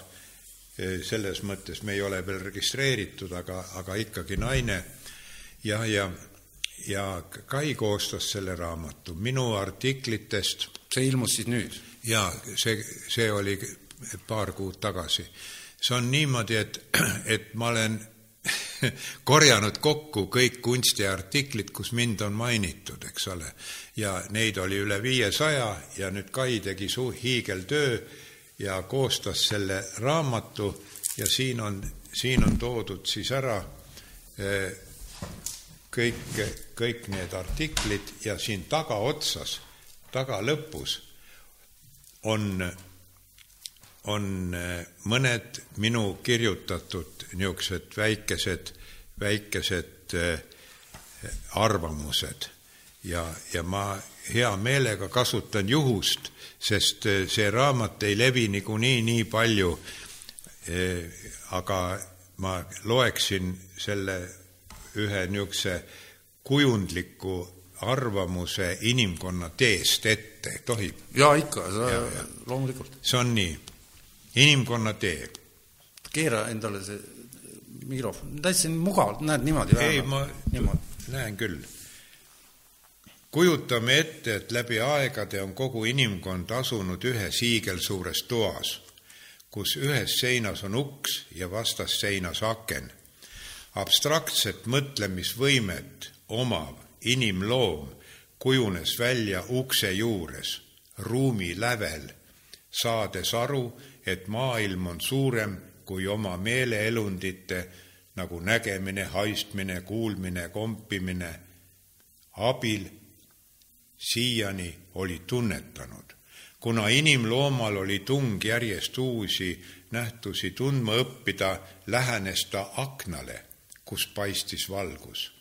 selles mõttes me ei ole veel registreeritud, aga, aga ikkagi naine ja, ja, ja Kai koostas selle raamatu minu artiklitest. see ilmus siis nüüd? jaa, see, see oli paar kuud tagasi. see on niimoodi, et, et ma olen korjanud kokku kõik kunstiartiklid, kus mind on mainitud, eks ole. ja neid oli üle viiesaja ja nüüd Kai tegi suu-, hiigeltöö ja koostas selle raamatu ja siin on, siin on toodud siis ära eh, kõik, kõik need artiklid ja siin tagaotsas, tagalõpus on, on eh, mõned minu kirjutatud niisugused väikesed, väikesed eh, arvamused. Ja, ja ma hea meelega kasutan juhust sest eh, see raamat ei levi niikuinii nii palju, eh, aga ma loeksin selle ühe niisuguse kujundliku arvamuse inimkonna teest ette, tohib? jaa, ikka, loomulikult. see on nii, inimkonna tee. keera endale see mikrofon, täitsa mugavalt, näed niimoodi. ei, ma niimoodi. näen küll kujutame ette, et läbi aegade on kogu inimkond asunud ühes hiigelsuures toas, kus ühes seinas on uks ja vastasseinas aken. abstraktset mõtlemisvõimet omav inimloom kujunes välja ukse juures, ruumi lävel, saades aru, et maailm on suurem kui oma meeleelundite nagu nägemine, haistmine, kuulmine, kompimine abil siiani oli tunnetanud. kuna inimloomal oli tung järjest uusi nähtusi tundma õppida, lähenes ta aknale, kus paistis valgus.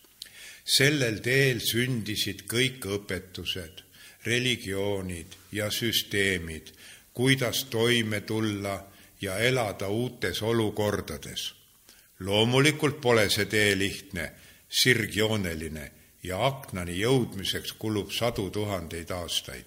sellel teel sündisid kõik õpetused, religioonid ja süsteemid, kuidas toime tulla ja elada uutes olukordades. loomulikult pole see tee lihtne, sirgjooneline ja aknani jõudmiseks kulub sadu tuhandeid aastaid.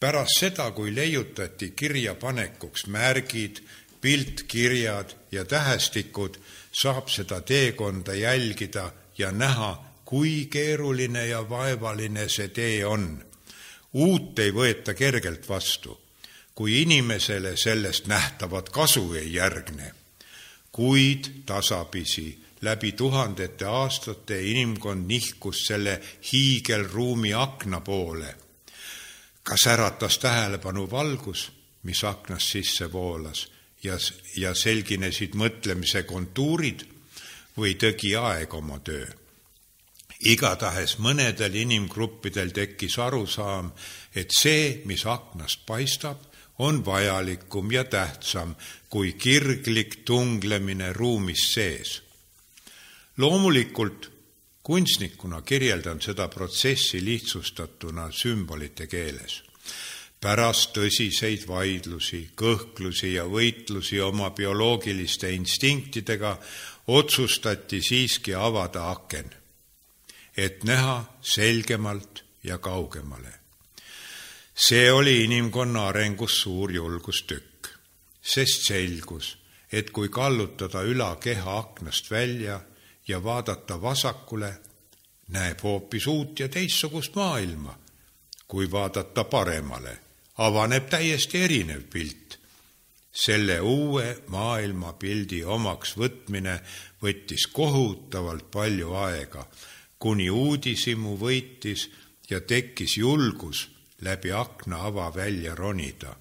pärast seda, kui leiutati kirjapanekuks märgid, piltkirjad ja tähestikud, saab seda teekonda jälgida ja näha, kui keeruline ja vaevaline see tee on. uut ei võeta kergelt vastu, kui inimesele sellest nähtavat kasu ei järgne, kuid tasapisi läbi tuhandete aastate inimkond nihkus selle hiigelruumi akna poole. kas äratas tähelepanu valgus, mis aknast sisse voolas ja, ja selginesid mõtlemise kontuurid või tegi aeg oma töö? igatahes mõnedel inimgruppidel tekkis arusaam, et see, mis aknast paistab, on vajalikum ja tähtsam kui kirglik tunglemine ruumis sees loomulikult kunstnikuna kirjeldan seda protsessi lihtsustatuna sümbolite keeles. pärast tõsiseid vaidlusi, kõhklusi ja võitlusi oma bioloogiliste instinktidega otsustati siiski avada aken, et näha selgemalt ja kaugemale. see oli inimkonna arengus suur julgustükk, sest selgus, et kui kallutada ülakeha aknast välja ja vaadata vasakule, näeb hoopis uut ja teistsugust maailma. kui vaadata paremale, avaneb täiesti erinev pilt. selle uue maailmapildi omaks võtmine võttis kohutavalt palju aega, kuni uudishimu võitis ja tekkis julgus läbi akna ava välja ronida,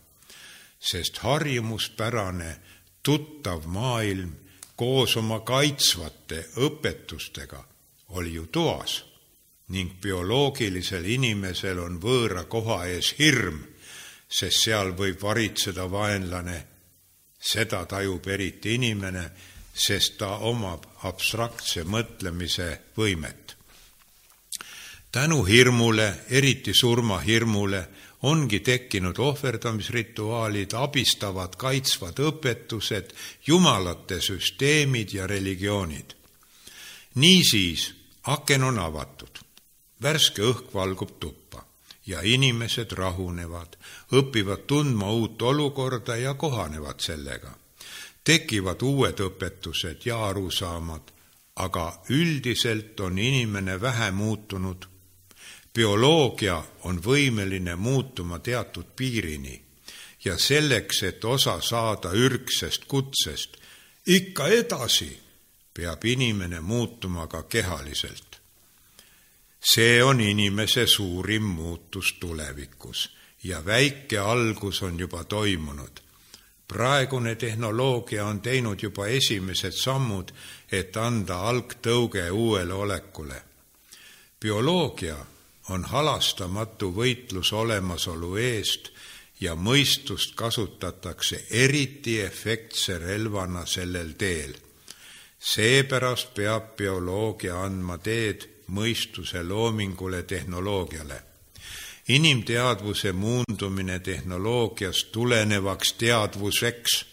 sest harjumuspärane tuttav maailm koos oma kaitsvate õpetustega oli ju toas ning bioloogilisel inimesel on võõra koha ees hirm, sest seal võib varitseda vaenlane. seda tajub eriti inimene, sest ta omab abstraktse mõtlemise võimet. tänu hirmule, eriti surmahirmule, ongi tekkinud ohverdamisrituaalid, abistavad, kaitsvad õpetused, jumalate süsteemid ja religioonid. niisiis, aken on avatud, värske õhk valgub tuppa ja inimesed rahunevad, õpivad tundma uut olukorda ja kohanevad sellega. tekivad uued õpetused ja arusaamad, aga üldiselt on inimene vähe muutunud bioloogia on võimeline muutuma teatud piirini ja selleks, et osa saada ürgsest kutsest ikka edasi, peab inimene muutuma ka kehaliselt. see on inimese suurim muutus tulevikus ja väike algus on juba toimunud. praegune tehnoloogia on teinud juba esimesed sammud, et anda algtõuge uuele olekule. bioloogia on halastamatu võitlus olemasolu eest ja mõistust kasutatakse eriti efektse relvana sellel teel. seepärast peab bioloogia andma teed mõistuse loomingule tehnoloogiale. inimteadvuse muundumine tehnoloogiast tulenevaks teadvuseks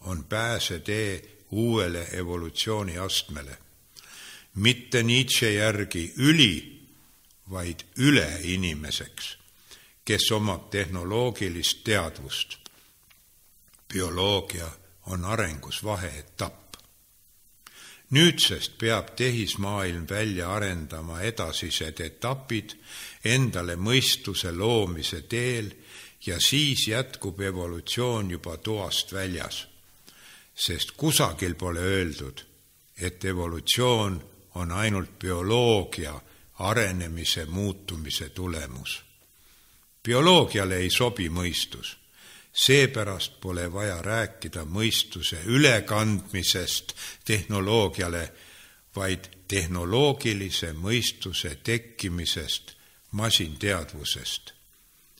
on pääsetee uuele evolutsiooniastmele. mitte Nietzsche järgi üli vaid üleinimeseks, kes omab tehnoloogilist teadvust. bioloogia on arengus vaheetapp. nüüdsest peab tehismaailm välja arendama edasised etapid endale mõistuse loomise teel ja siis jätkub evolutsioon juba toast väljas. sest kusagil pole öeldud, et evolutsioon on ainult bioloogia arenemise muutumise tulemus. bioloogiale ei sobi mõistus, seepärast pole vaja rääkida mõistuse ülekandmisest tehnoloogiale, vaid tehnoloogilise mõistuse tekkimisest masinteadvusest.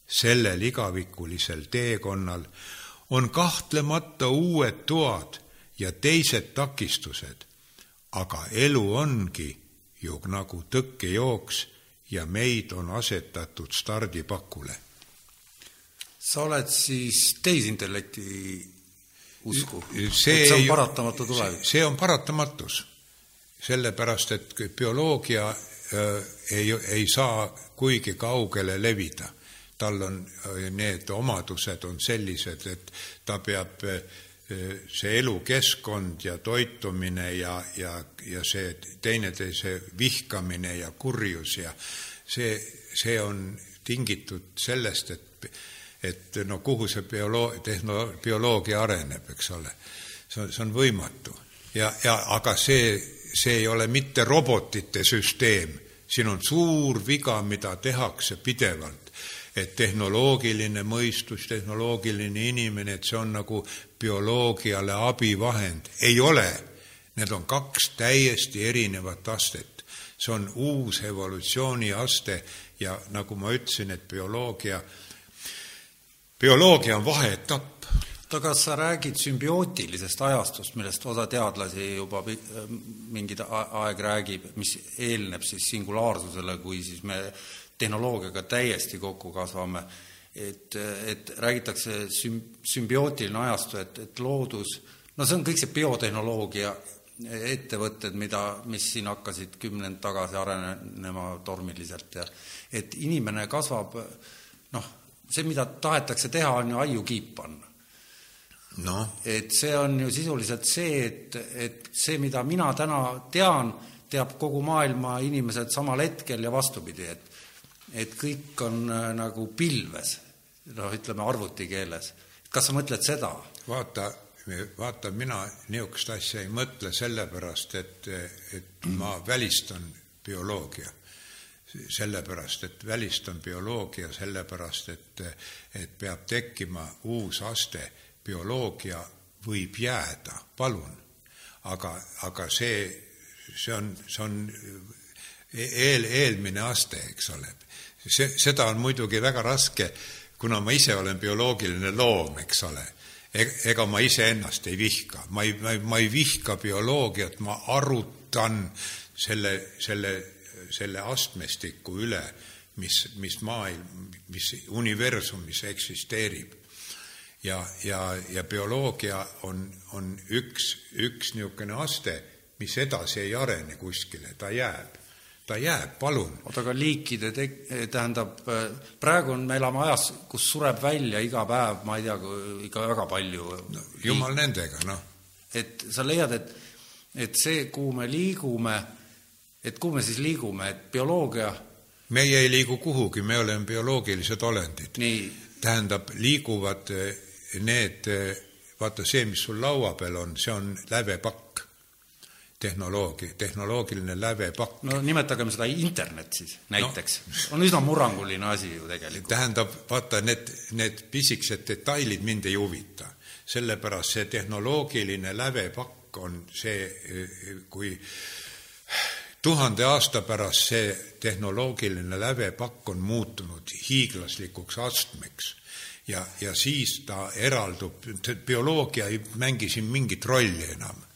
sellel igavikulisel teekonnal on kahtlemata uued toad ja teised takistused, aga elu ongi ju nagu tõkkejooks ja meid on asetatud stardipakule. sa oled siis tehisintellekti usku, see on paratamatu tulevik? see on paratamatus, sellepärast et bioloogia äh, ei, ei saa kuigi kaugele levida. tal on, need omadused on sellised, et ta peab see elukeskkond ja toitumine ja, ja, ja see teineteise vihkamine ja kurjus ja see, see on tingitud sellest, et, et no kuhu see bioloo-, tehno-, bioloogia areneb, eks ole. see on, see on võimatu. Ja, ja aga see, see ei ole mitte robotite süsteem, siin on suur viga, mida tehakse pidevalt, et tehnoloogiline mõistus, tehnoloogiline inimene, et see on nagu bioloogiale abivahend, ei ole. Need on kaks täiesti erinevat astet. see on uus evolutsiooni aste ja nagu ma ütlesin, et bioloogia, bioloogia on vaheetapp oota, kas sa räägid sümbiootilisest ajastust, millest osa teadlasi juba mingi aeg räägib, mis eelneb siis singulaarsusele, kui siis me tehnoloogiaga täiesti kokku kasvame, et, et räägitakse süm-, sümbiootiline ajastu, et, et loodus, no see on kõik see biotehnoloogia ettevõtted, mida, mis siin hakkasid kümnend tagasi arenema tormiliselt ja et inimene kasvab, noh, see, mida tahetakse teha, on ju aiukiip panna. No.. et see on ju sisuliselt see, et, et see, mida mina täna tean, teab kogu maailma inimesed samal hetkel ja vastupidi, et et kõik on äh, nagu pilves, noh, ütleme arvuti keeles. kas sa mõtled seda? vaata, vaata, mina niisugust asja ei mõtle sellepärast, et, et ma välistan bioloogia sellepärast, et välistan bioloogia, sellepärast et, et peab tekkima uus aste bioloogia võib jääda, palun. aga, aga see, see on, see on eel, eelmine aste, eks ole. See, seda on muidugi väga raske, kuna ma ise olen bioloogiline loom, eks ole. Ega ma iseennast ei vihka, ma ei, ma ei vihka bioloogiat, ma arutan selle, selle, selle astmestiku üle, mis, mis maailm, mis universumis eksisteerib. Ja, ja, ja bioloogia on, on üks, üks niisugune aste, mis edasi ei arene kuskile, ta jääb, ta jääb, palun. oota, aga liikide tek-, tähendab, praegu on, me elame ajas, kus sureb välja iga päev, ma ei tea, ikka väga palju no,. jumal nendega, noh. et sa leiad, et, et see, kuhu me liigume, et kuhu me siis liigume, et bioloogia meie ei liigu kuhugi, me oleme bioloogilised olendid. tähendab, liiguvad need, vaata see, mis sul laua peal on, see on lävepakk, tehnoloogia, tehnoloogiline lävepakk. no nimetagem seda internet siis näiteks no., on üsna murranguline asi ju tegelikult. tähendab, vaata, need, need pisikesed detailid mind ei huvita, sellepärast see tehnoloogiline lävepakk on see, kui tuhande aasta pärast see tehnoloogiline lävepakk on muutunud hiiglaslikuks astmeks ja, ja siis ta eraldub, bioloogia ei mängi siin mingit rolli enam.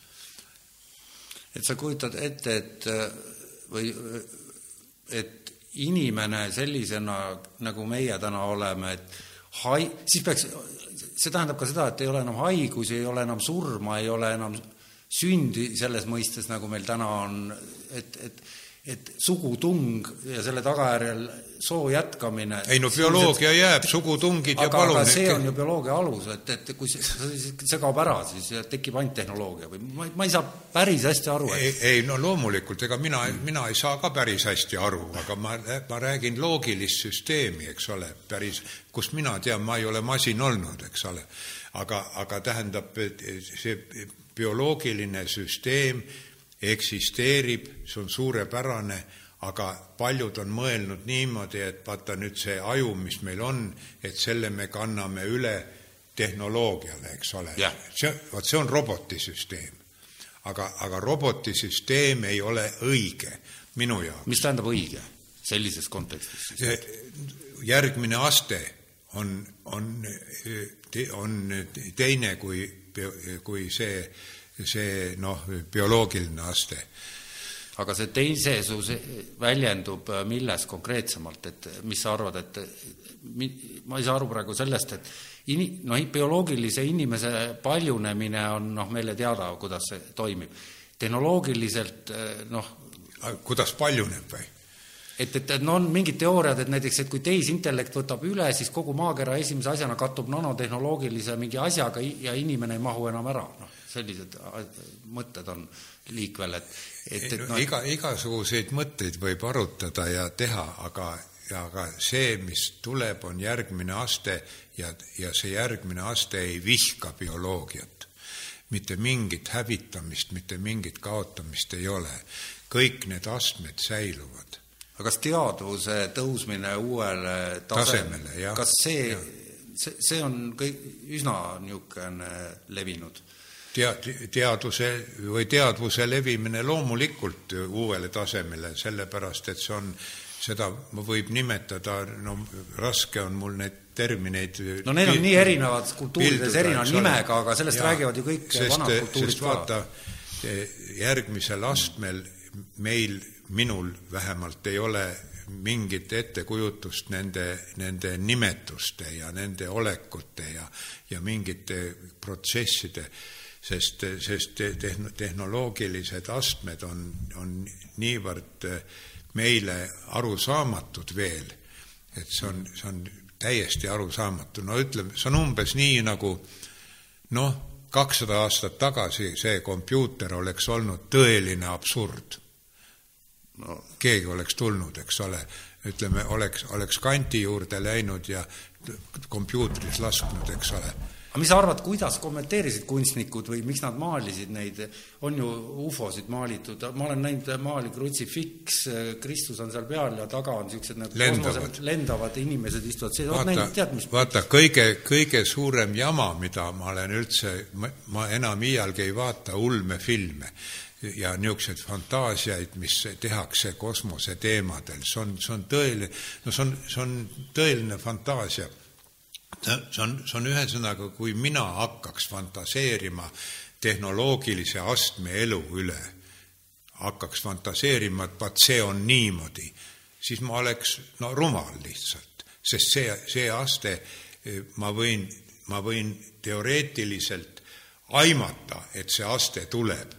Et sa kujutad ette, et või et inimene sellisena, nagu meie täna oleme, et hai-, siis peaks, see tähendab ka seda, et ei ole enam haigusi, ei ole enam surma, ei ole enam sündi selles mõistes, nagu meil täna on, et, et et sugutung ja selle tagajärjel soo jätkamine ei no bioloogia see, jääb, sugutungid aga, ja palun see on ju bioloogia alus, et, et kui see, see kaob ära, siis tekib ainult tehnoloogia või ma, ma ei saa päris hästi aru et... ei, ei no loomulikult, ega mina, mina ei saa ka päris hästi aru, aga ma, ma räägin loogilist süsteemi, eks ole, päris, kust mina tean, ma ei ole masin olnud, eks ole. aga, aga tähendab, see bioloogiline süsteem eksisteerib, see on suurepärane, aga paljud on mõelnud niimoodi, et vaata nüüd see aju, mis meil on, et selle me kanname üle tehnoloogiale, eks ole. see, vot see on robotisüsteem. aga, aga robotisüsteem ei ole õige minu jaoks. mis tähendab õige sellises kontekstis siis? järgmine aste on, on, on teine kui, kui see see noh, bioloogiline aste. aga see teisesus väljendub äh, milles konkreetsemalt, et mis sa arvad, et ma ei saa aru praegu sellest, et ini-, noh, bioloogilise inimese paljunemine on noh, meile teada, kuidas see toimib. tehnoloogiliselt äh, noh kuidas paljuneb või? et, et, et no on mingid teooriad, et näiteks, et kui tehisintellekt võtab üle, siis kogu maakera esimese asjana kattub nanotehnoloogilise mingi asjaga ja inimene ei mahu enam ära, noh sellised mõtted on liikvel, et, et, et no, iga, igasuguseid mõtteid võib arutada ja teha, aga, aga see, mis tuleb, on järgmine aste ja, ja see järgmine aste ei vihka bioloogiat. mitte mingit hävitamist, mitte mingit kaotamist ei ole. kõik need astmed säiluvad. aga kas teadvuse tõusmine uuele tasemele, tasemele, kas see, see, see on kõik üsna niisugune levinud? Tea-, teaduse või teadvuse levimine loomulikult uuele tasemele, sellepärast et see on, seda võib nimetada, no raske on mul neid termineid no need on nii erinevad kultuurides erineva nimega, aga sellest ja, räägivad ju kõik sest, vanad kultuurid ka. vaata, järgmisel astmel meil, minul vähemalt, ei ole mingit ettekujutust nende, nende nimetuste ja nende olekute ja, ja mingite protsesside sest, sest tehn-, tehnoloogilised astmed on, on niivõrd meile arusaamatud veel, et see on, see on täiesti arusaamatu, no ütleme, see on umbes nii, nagu noh, kakssada aastat tagasi see kompuuter oleks olnud tõeline absurd. no keegi oleks tulnud, eks ole, ütleme, oleks, oleks kanti juurde läinud ja kompuutris lasknud, eks ole aga mis sa arvad, kuidas kommenteerisid kunstnikud või miks nad maalisid neid, on ju ufosid maalitud, ma olen näinud maali krutsifiks, Kristus on seal peal ja taga on niisugused nagu lendavad, lendavad inimesed istuvad. Sees, oled näinud, tead mis vaata, kõige, kõige suurem jama, mida ma olen üldse, ma enam iialgi ei vaata ulmefilme ja niisuguseid fantaasiaid, mis tehakse kosmose teemadel, see on, see on tõeline, no see on, see on tõeline fantaasia see on, see on ühesõnaga, kui mina hakkaks fantaseerima tehnoloogilise astme elu üle, hakkaks fantaseerima, et vaat see on niimoodi, siis ma oleks no rumal lihtsalt, sest see, see aste, ma võin, ma võin teoreetiliselt aimata, et see aste tuleb,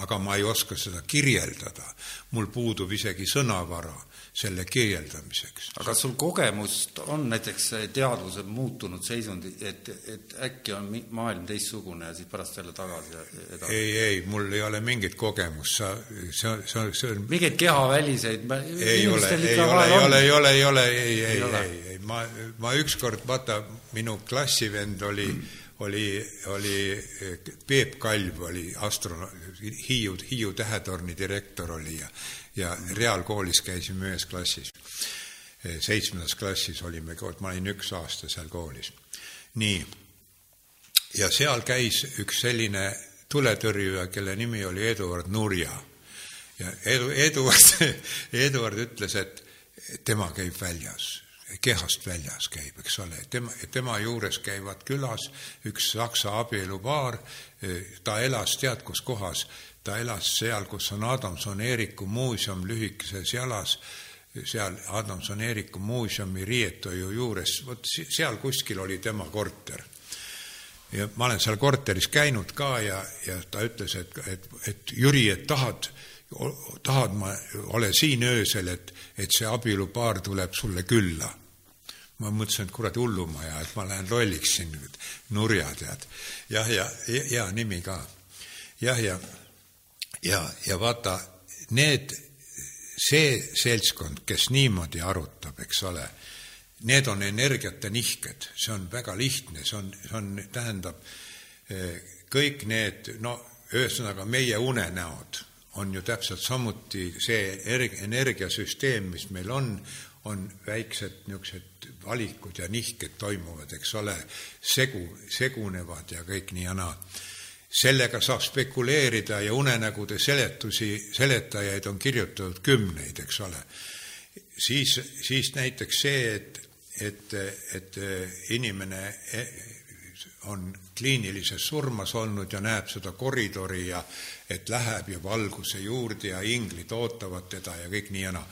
aga ma ei oska seda kirjeldada, mul puudub isegi sõnavara selle kirjeldamiseks. aga sul kogemust on näiteks teadvuse muutunud seisundi, et, et äkki on maailm teistsugune ja siis pärast jälle tagasi edasi? ei, ei, mul ei ole mingit kogemust, sa, see, see, see on mingeid kehaväliseid ei ole, ei ole, ei ole, ei ole, ei ole, ei, ei, ei, ei, ma, ma ükskord, vaata, minu klassivend oli mm oli, oli Peep Kalv oli astronaut, Hiiu, Hiiu tähetorni direktor oli ja ja reaalkoolis käisime ühes klassis. seitsmendas klassis olime koos, ma olin üks aasta seal koolis. nii, ja seal käis üks selline tuletõrjuja, kelle nimi oli Eduard Nurja. ja Edu, Eduard, Eduard ütles, et tema käib väljas, kehast väljas käib, eks ole, tema, tema juures käivad külas üks saksa abielupaar, ta elas tead kus kohas ta elas seal, kus on Adamson-Eeriku muuseum lühikeses jalas, seal Adamson-Eeriku muuseumi riietoju juures, vot seal kuskil oli tema korter. ja ma olen seal korteris käinud ka ja, ja ta ütles, et, et, et Jüri, et tahad, tahad ma, ole siin öösel, et, et see abielupaar tuleb sulle külla ma mõtlesin, et kurat hullumaja, et ma lähen lolliks siin, nurja tead. jah, ja hea nimi ka. jah, ja, ja ja, ja vaata, need, see seltskond, kes niimoodi arutab, eks ole, need on energiate nihked, see on väga lihtne, see on, see on, tähendab, kõik need, no ühesõnaga meie unenäod on ju täpselt samuti see energiasüsteem, mis meil on, on väiksed niisugused valikud ja nihked toimuvad, eks ole, segu, segunevad ja kõik nii ja naa sellega saab spekuleerida ja unenägude seletusi, seletajaid on kirjutatud kümneid, eks ole. siis, siis näiteks see, et, et, et inimene on kliinilises surmas olnud ja näeb seda koridori ja et läheb ja valguse juurde ja inglid ootavad teda ja kõik nii ja naa.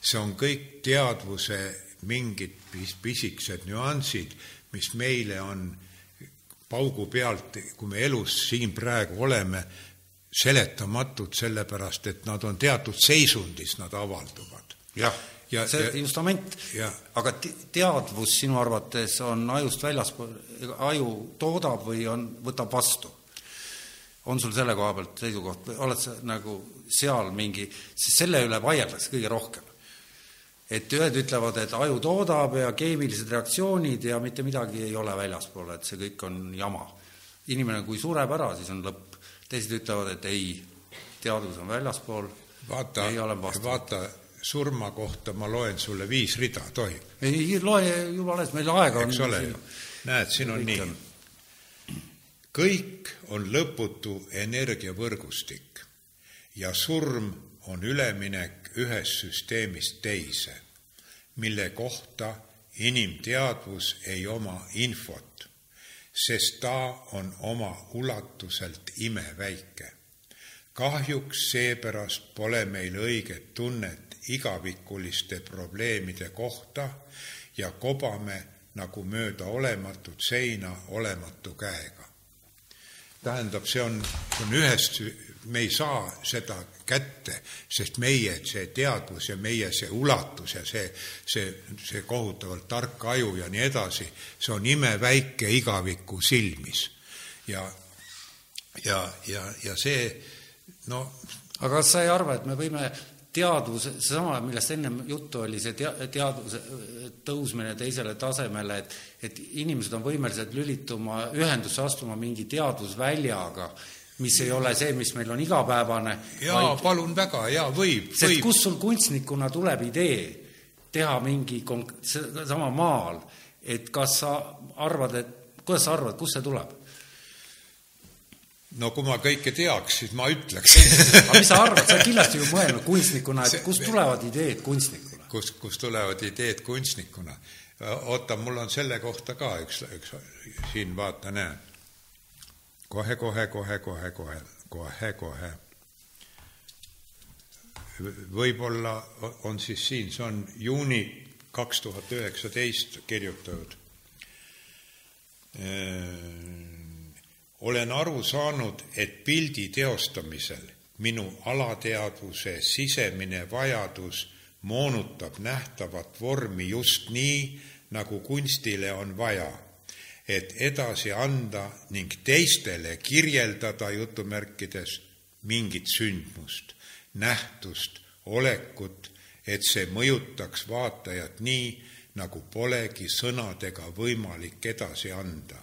see on kõik teadvuse mingid pisikesed nüansid, mis meile on paugu pealt, kui me elus siin praegu oleme, seletamatud, sellepärast et nad on teatud seisundis, nad avalduvad. jah ja, see ja, justament, aga teadvus sinu arvates on ajust väljaspool, aju toodab või on, võtab vastu? on sul selle koha pealt seisukoht või oled sa nagu seal mingi, sest selle üle vaieldakse kõige rohkem et ühed ütlevad, et aju toodab ja keemilised reaktsioonid ja mitte midagi ei ole väljaspool, et see kõik on jama. inimene, kui sureb ära, siis on lõpp. teised ütlevad, et ei, teadus on väljaspool, ei ole vastu. vaata, surma kohta ma loen sulle viis rida, tohib? ei, loe jumala eest, meil aega on. eks ole, näed, siin on nii. kõik on lõputu energiavõrgustik ja surm on üleminek ühest süsteemist teise, mille kohta inimteadvus ei oma infot, sest ta on oma ulatuselt imeväike. kahjuks seepärast pole meil õiget tunnet igavikuliste probleemide kohta ja kobame nagu mööda olematut seina olematu käega. tähendab, see on, see on ühest, me ei saa seda kätte, sest meie see teadvus ja meie see ulatus ja see, see, see kohutavalt tark aju ja nii edasi, see on imeväike igaviku silmis. ja, ja, ja, ja see no aga kas sa ei arva, et me võime teadvus, seesama, millest ennem juttu oli, see tea-, teadvuse tõusmine teisele tasemele, et et inimesed on võimelised lülituma ühendusse, astuma mingi teadvusväljaga, mis ei ole see, mis meil on igapäevane. jaa vaid..., palun väga, jaa, võib, võib. kust sul kunstnikuna tuleb idee teha mingi konk-, sama maal, et kas sa arvad, et, kuidas sa arvad, kust see tuleb? no kui ma kõike teaks, siis ma ütleks aga mis sa arvad, sa oled kindlasti ju mõelnud kunstnikuna, et kust tulevad ideed kunstnikuna? kust, kust tulevad ideed kunstnikuna? oota, mul on selle kohta ka üks, üks, siin vaata, näe. Kohe, kohe, kohe, kohe, kohe, kohe, kohe. võib-olla on siis siin, see on juuni kaks tuhat üheksateist kirjutatud olen aru saanud, et pildi teostamisel minu alateadvuse sisemine vajadus moonutab nähtavat vormi just nii, nagu kunstile on vaja, et edasi anda ning teistele kirjeldada jutumärkides mingit sündmust, nähtust, olekut, et see mõjutaks vaatajat nii, nagu polegi sõnadega võimalik edasi anda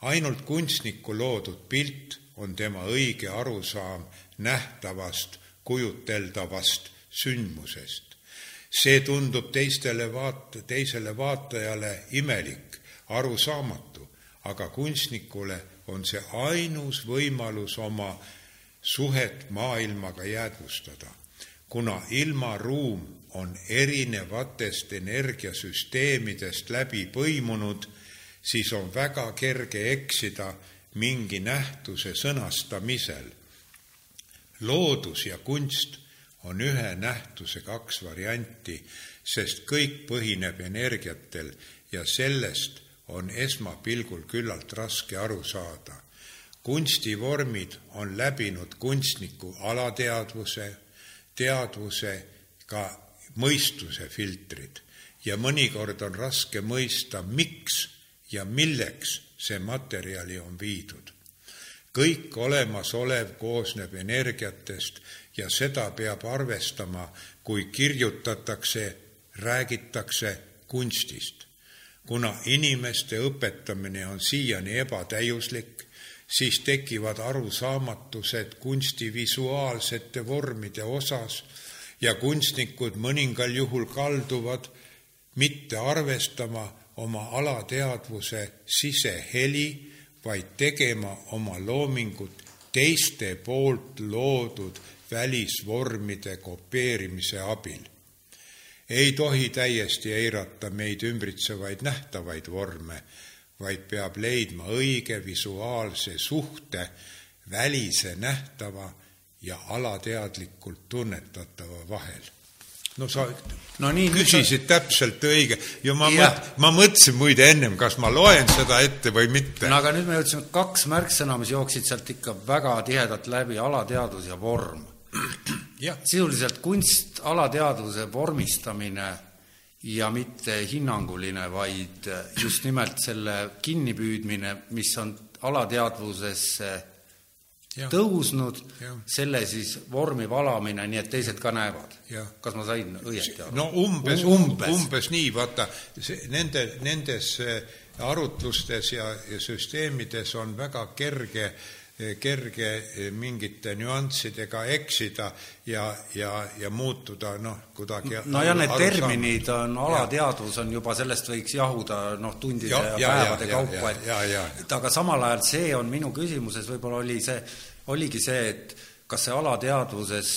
ainult kunstniku loodud pilt on tema õige arusaam nähtavast, kujuteldavast sündmusest. see tundub teistele vaat-, teisele vaatajale imelik, arusaamatu, aga kunstnikule on see ainus võimalus oma suhet maailmaga jäädvustada, kuna ilmaruum on erinevatest energiasüsteemidest läbi põimunud siis on väga kerge eksida mingi nähtuse sõnastamisel. loodus ja kunst on ühe nähtuse kaks varianti, sest kõik põhineb energiatel ja sellest on esmapilgul küllalt raske aru saada. kunstivormid on läbinud kunstniku alateadvuse, teadvuse, ka mõistuse filtrid ja mõnikord on raske mõista, miks ja milleks see materjali on viidud. kõik olemasolev koosneb energiatest ja seda peab arvestama, kui kirjutatakse, räägitakse kunstist. Kuna inimeste õpetamine on siiani ebatäiuslik, siis tekivad arusaamatused kunsti visuaalsete vormide osas ja kunstnikud mõningal juhul kalduvad mitte arvestama oma alateadvuse siseheli, vaid tegema oma loomingut teiste poolt loodud välisvormide kopeerimise abil. Ei tohi täiesti eirata meid ümbritsevaid nähtavaid vorme, vaid peab leidma õige visuaalse suhte välise nähtava ja alateadlikult tunnetatava vahel no sa no nii, küsisid sa... täpselt õige ja ma ja. mõt-, ma mõtlesin muide ennem, kas ma loen seda ette või mitte. no aga nüüd me jõudsime kaks märksõna, mis jooksid sealt ikka väga tihedalt läbi, alateadvus ja vorm. Sisuliselt kunst, alateadvuse vormistamine ja mitte hinnanguline, vaid just nimelt selle kinnipüüdmine, mis on alateadvusesse tõusnud, selle siis vormi valamine, nii et teised ka näevad. kas ma sain õieti aru? no umbes, umbes, umbes nii, vaata, nende, nendes arutlustes ja, ja süsteemides on väga kerge kerge mingite nüanssidega eksida ja, ja, ja muutuda noh, kuidagi no ja need terminid on, alateadvus on juba, sellest võiks jahuda noh, tundide ja, ja, ja päevade ja, kaupa, et aga samal ajal see on minu küsimuses, võib-olla oli see, oligi see, et kas see alateadvuses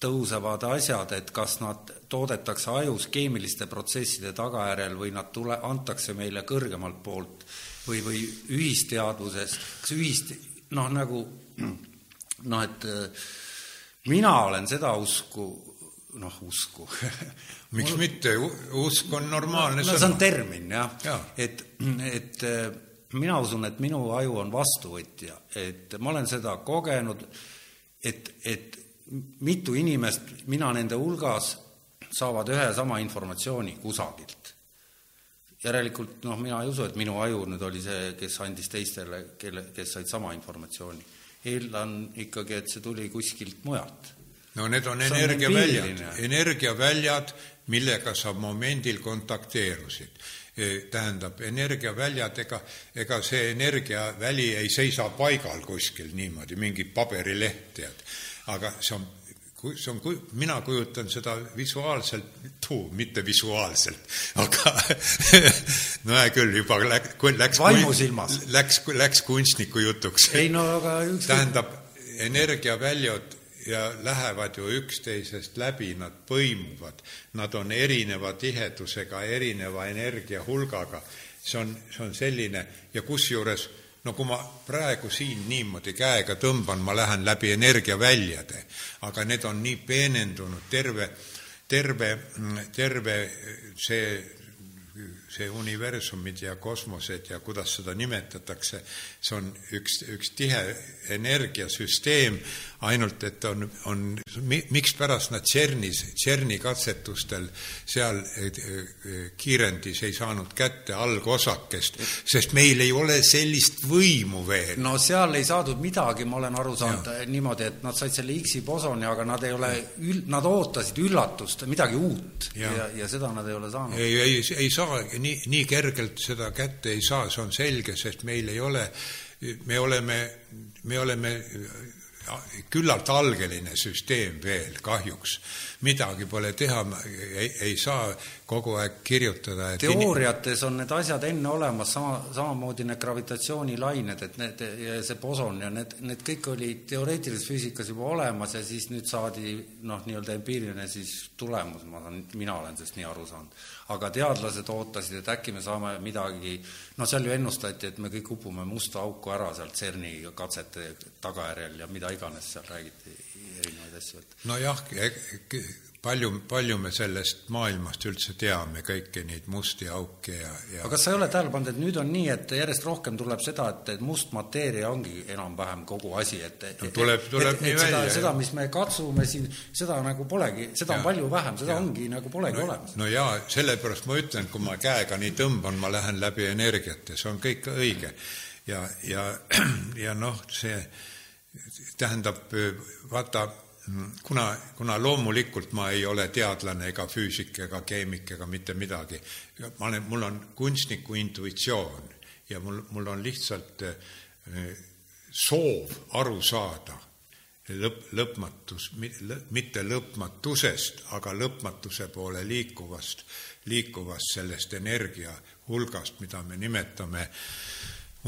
tõusevad asjad, et kas nad toodetakse ajus keemiliste protsesside tagajärjel või nad tule, antakse meile kõrgemalt poolt või, või ühisteadvuses, kas ühist, noh, nagu noh, et äh, mina olen seda usku, noh, usku miks Mul... mitte, usk on normaalne no, sõna. see on termin jah ja., et, et äh, mina usun, et minu aju on vastuvõtja, et ma olen seda kogenud, et, et mitu inimest, mina nende hulgas, saavad ühe ja sama informatsiooni kusagilt. Järelikult noh, mina ei usu, et minu aju nüüd oli see, kes andis teistele, kelle, kes said sama informatsiooni. eeldan ikkagi, et see tuli kuskilt mujalt. no need on energiaväljad, energiaväljad, millega sa momendil kontakteerusid e, tähendab, energiaväljad, ega, ega see energiaväli ei seisa paigal kuskil niimoodi, mingi paberileht, tead. aga see on kui see on, mina kujutan seda visuaalselt, mitte visuaalselt, aga no hea küll, juba läks, läks vaimusilmas. Läks, läks kunstniku jutuks. ei no aga üks tähendab, energiaväljad ja lähevad ju üksteisest läbi, nad põimuvad, nad on erineva tihedusega, erineva energiahulgaga. see on, see on selline ja kusjuures no kui ma praegu siin niimoodi käega tõmban, ma lähen läbi energiaväljade, aga need on nii peenendunud, terve, terve, terve see see universumid ja kosmosed ja kuidas seda nimetatakse, see on üks, üks tihe energiasüsteem, ainult et on, on, mikspärast nad CERNis, CERNi katsetustel seal kiirendis ei saanud kätte algosakest, sest meil ei ole sellist võimu veel. no seal ei saadud midagi, ma olen aru saanud ja. niimoodi, et nad said selle X-i bosoni, aga nad ei ole, nad ootasid üllatust, midagi uut ja, ja, ja seda nad ei ole saanud. ei, ei, ei saa nii, nii kergelt seda kätte ei saa, see on selge, sest meil ei ole, me oleme, me oleme küllalt algeline süsteem veel kahjuks. midagi pole teha, ei, ei saa kogu aeg kirjutada. teooriates on need asjad enne olemas, sama, samamoodi need gravitatsioonilained, et need ja see boson ja need, need kõik olid teoreetilises füüsikas juba olemas ja siis nüüd saadi noh, nii-öelda empiiriline siis tulemus, ma saan, mina olen sellest nii aru saanud aga teadlased ootasid, et äkki me saame midagi, no seal ju ennustati, et me kõik upume musta auku ära sealt CERN-i katsete tagajärjel ja mida iganes seal räägiti, erinevaid asju, nojah, palju, palju me sellest maailmast üldse teame, kõiki neid musti auke ja, ja aga kas sa ei ole tähele pannud, et nüüd on nii, et järjest rohkem tuleb seda, et, et must mateeria ongi enam-vähem kogu asi, et no tuleb, tuleb et, nii et välja. seda, mis me katsume siin, seda nagu polegi, seda ja, on palju vähem, seda ja. ongi nagu polegi no, olemas. no jaa, sellepärast ma ütlen, kui ma käega nii tõmban, ma lähen läbi energiate, see on kõik õige. ja, ja, ja noh, see tähendab, vaata kuna, kuna loomulikult ma ei ole teadlane ega füüsik ega keemik ega mitte midagi, ma olen, mul on kunstniku intuitsioon ja mul, mul on lihtsalt eh, soov aru saada lõpp, lõpmatus, mitte lõpmatusest, aga lõpmatuse poole liikuvast, liikuvast sellest energia hulgast, mida me nimetame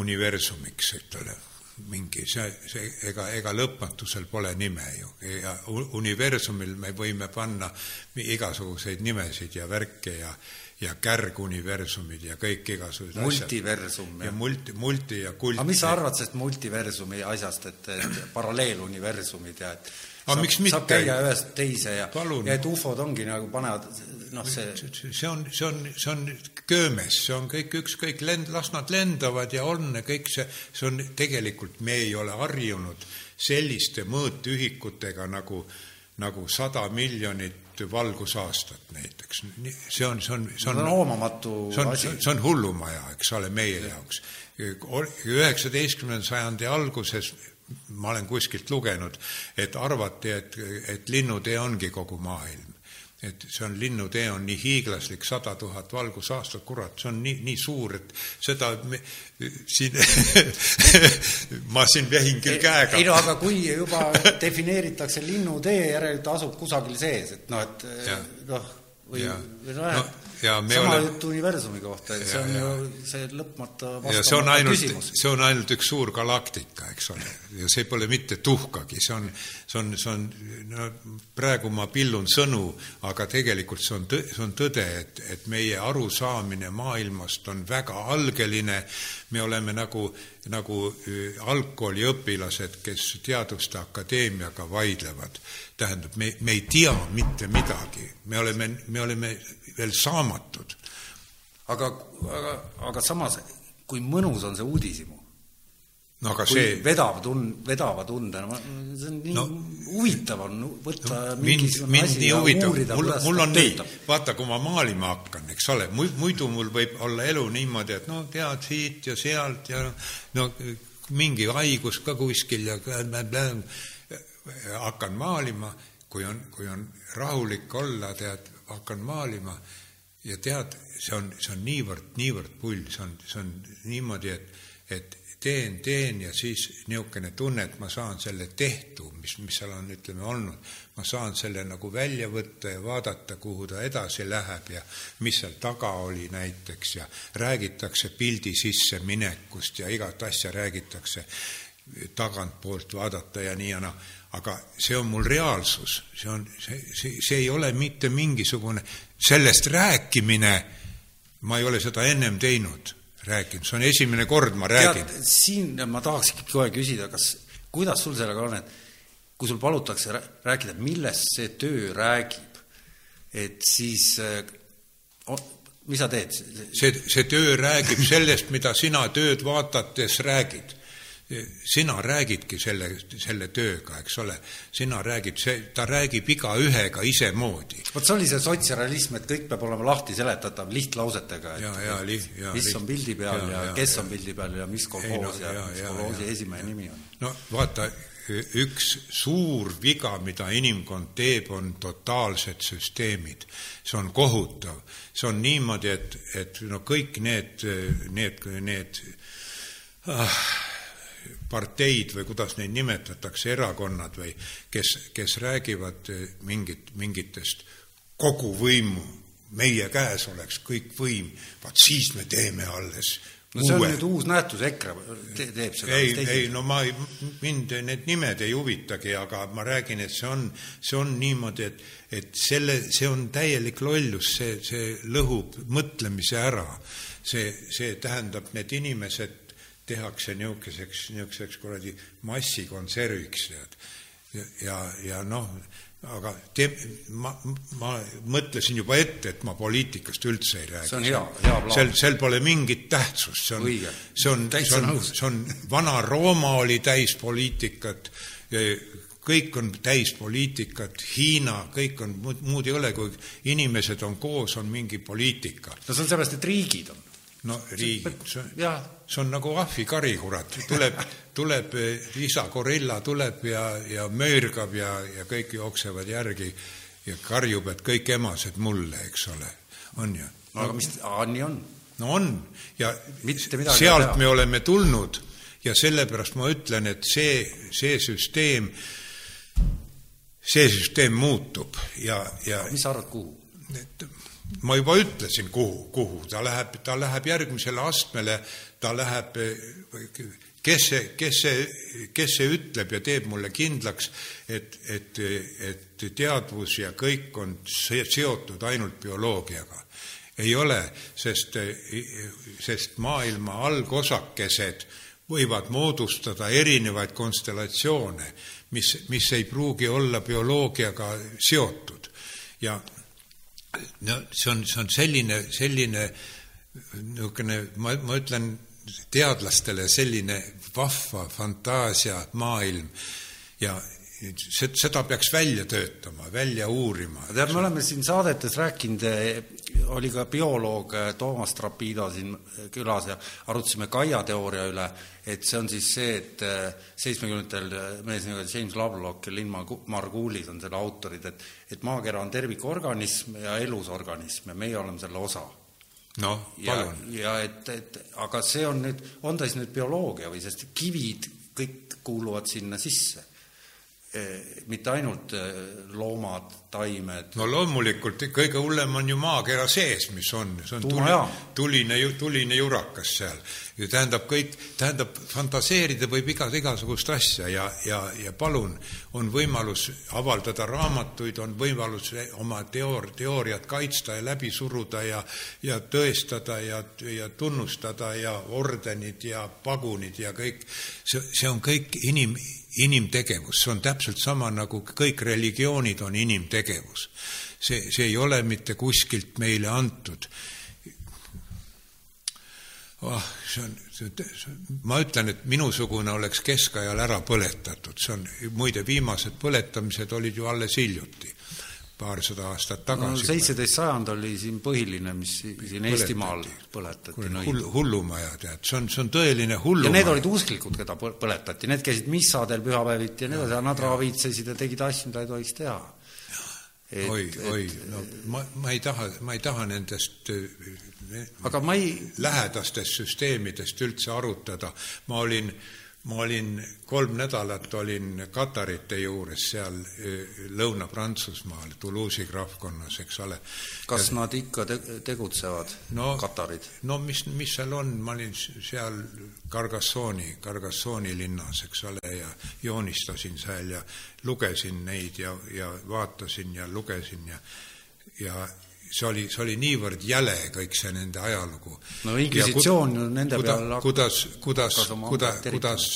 universumiks, ütleme mingi see, see, ega, ega lõpmatusel pole nime ju ja universumil me võime panna igasuguseid nimesid ja värke ja ja kärguniversumid ja kõik igasugused multiversum ja multi, multi ja kult. aga mis sa arvad sellest multiversumi asjast, et, et paralleeluniversumid ja et aga miks mitte? saab käia ühest teise ja, ja et ufod ongi nagu panevad noh, see see on, see on, see on köömes, see on kõik ükskõik, lend-, las nad lendavad ja on kõik see, see on tegelikult, me ei ole harjunud selliste mõõtühikutega nagu, nagu sada miljonit valgusaastat näiteks. see on, see on, see on loomamatu asi. see on hullumaja, eks ole, meie jaoks. üheksateistkümnenda sajandi alguses ma olen kuskilt lugenud, et arvati, et, et linnutee ongi kogu maailm et see on, linnutee on nii hiiglaslik, sada tuhat valgusaastat, kurat, see on nii, nii suur, et seda me, siin ma siin vehin küll käega. ei no aga kui juba defineeritakse linnutee, järelikult ta asub kusagil sees, et noh, et noh, või, või noh no,, ja me sama oleme... jutt universumi kohta, et ja, see on ja. ju see lõpmata ja see on ainult, see on ainult üks suur galaktika, eks ole, ja see pole mitte tuhkagi, see on, see on, see on, no praegu ma pillun sõnu, aga tegelikult see on tõ-, see on tõde, et, et meie arusaamine maailmast on väga algeline, me oleme nagu, nagu algkooliõpilased, kes Teaduste Akadeemiaga vaidlevad. tähendab, me, me ei tea mitte midagi, me oleme, me oleme veel saamatud. aga, aga, aga samas, kui mõnus on see uudishimu? no aga kui see vedav tund, vedava tundena, see on nii no, huvitav on võtta no, mingisugune mind, asi ja huvitab. uurida, kuidas mul on nii, vaata, kui ma maalima hakkan, eks ole, muidu mul võib olla elu niimoodi, et no tead siit ja sealt ja no mingi haigus ka kuskil ja hakkan maalima, kui on, kui on rahulik olla, tead, hakkan maalima ja tead, see on, see on niivõrd, niivõrd pull, see on, see on niimoodi, et, et teen, teen ja siis niisugune tunne, et ma saan selle tehtu, mis, mis seal on, ütleme, olnud, ma saan selle nagu välja võtta ja vaadata, kuhu ta edasi läheb ja mis seal taga oli näiteks ja räägitakse pildi sisseminekust ja igat asja räägitakse tagantpoolt vaadata ja nii ja naa aga see on mul reaalsus, see on, see, see, see ei ole mitte mingisugune, sellest rääkimine, ma ei ole seda ennem teinud, rääkinud, see on esimene kord, ma räägin. siin ma tahakski kohe küsida, kas, kuidas sul sellega on, et kui sul palutakse rääkida, millest see töö räägib, et siis oh, mis sa teed? see, see töö räägib sellest, mida sina tööd vaadates räägid sina räägidki selle, selle tööga, eks ole, sina räägid, see, ta räägib igaühega isemoodi. vot see oli see sotsrealism, et kõik peab olema lahti seletatav lihtlausetega, et ja, ja, li, ja, mis li, on pildi peal ja, ja, ja kes ja, on pildi peal ja mis kolhoos no, ja, ja mis kolhoosi esimehe nimi on. no vaata, üks suur viga, mida inimkond teeb, on totaalsed süsteemid. see on kohutav, see on niimoodi, et, et no kõik need, need, need ah, parteid või kuidas neid nimetatakse, erakonnad või kes, kes räägivad eh, mingit, mingitest koguvõimu, meie käes oleks kõik võim, vaat siis me teeme alles no see on uue. nüüd uus nähtus, EKRE te, teeb seda. ei, ei no ma ei, mind need nimed ei huvitagi, aga ma räägin, et see on, see on niimoodi, et, et selle, see on täielik lollus, see, see lõhub mõtlemise ära. see, see tähendab, need inimesed tehakse niisuguseks, niisuguseks kuradi massikonserviks, tead. ja, ja, ja noh, aga te, ma, ma mõtlesin juba ette, et ma poliitikast üldse ei räägi. see on hea, hea plaan. sel, sel pole mingit tähtsust, see on, see on, see on, see on, Vana-Rooma oli täis poliitikat, kõik on täis poliitikat, Hiina, kõik on, muud ei ole, kui inimesed on koos, on mingi poliitika. no see on sellepärast, et riigid on no riigid, see, see on nagu ahvikari, kurat, tuleb, tuleb isa gorilla tuleb ja, ja möörgab ja, ja kõik jooksevad järgi ja karjub, et kõik emased mulle, eks ole, on ju. no aga mis, nii on? no on ja sealt me oleme tulnud ja sellepärast ma ütlen, et see, see süsteem, see süsteem muutub ja, ja mis sa arvad, kuhu? Ma juba ütlesin, kuhu, kuhu, ta läheb, ta läheb järgmisele astmele, ta läheb, kes see, kes see, kes see ütleb ja teeb mulle kindlaks, et, et, et teadvus ja kõik on seotud ainult bioloogiaga. ei ole, sest, sest maailma algosakesed võivad moodustada erinevaid konstellatsioone, mis, mis ei pruugi olla bioloogiaga seotud. Ja no see on, see on selline, selline niisugune, ma, ma ütlen teadlastele selline vahva fantaasiamaailm ja seda peaks välja töötama, välja uurima. tead, me oleme siin saadetes rääkinud, oli ka bioloog Toomas Trapido siin külas ja arutasime Kaia teooria üle, et see on siis see, et seitsmekümnendatel mees nimega James Lovelock ja Lynn Margulis on selle autorid, et et maakera on tervikorganism ja elusorganism ja meie oleme selle osa noh, palun. ja et, et aga see on nüüd, on ta siis nüüd bioloogia või, sest kivid kõik kuuluvad sinna sisse Eh, mitte ainult eh, loomad, taimed. no loomulikult kõige hullem on ju maakera sees, mis on, see on tuli, tuline, tuline jurakas seal. ja tähendab kõik, tähendab fantaseerida võib iga, igasugust asja ja, ja, ja palun, on võimalus avaldada raamatuid, on võimalus oma teoor, teooriat kaitsta ja läbi suruda ja, ja tõestada ja, ja tunnustada ja ordenid ja pagunid ja kõik, see, see on kõik inim inimtegevus, see on täpselt sama, nagu kõik religioonid on inimtegevus. see, see ei ole mitte kuskilt meile antud. oh, see on, ma ütlen, et minusugune oleks keskajal ära põletatud, see on, muide, viimased põletamised olid ju alles hiljuti paarsada aastat tagasi no,. seitseteist sajand oli siin põhiline, mis siin põletati. Eestimaal põletati. hull, hullumaja, tead, see on, see on tõeline hullumaja. ja need olid usklikud, keda põletati, need käisid missadel pühapäeviti ja nii edasi, nad raavitsesid ja tegid asju, mida ei tohiks teha. Oi, oi, no ma, ma ei taha, ma ei taha nendest aga ma ei lähedastest süsteemidest üldse arutada, ma olin äh, ma olin kolm nädalat olin katarite juures seal Lõuna-Prantsusmaal, Toulouse'i krahvkonnas, eks ole. kas ja, nad ikka te tegutsevad no,, katarid? no mis, mis seal on, ma olin seal Cargassooni, Cargassooni linnas, eks ole, ja joonistasin seal ja lugesin neid ja, ja vaatasin ja lugesin ja ja see oli, see oli niivõrd jäle, kõik see nende ajalugu. no inkvisitsioon ju nende kuda, peal kuidas, kuidas, kuda, kuidas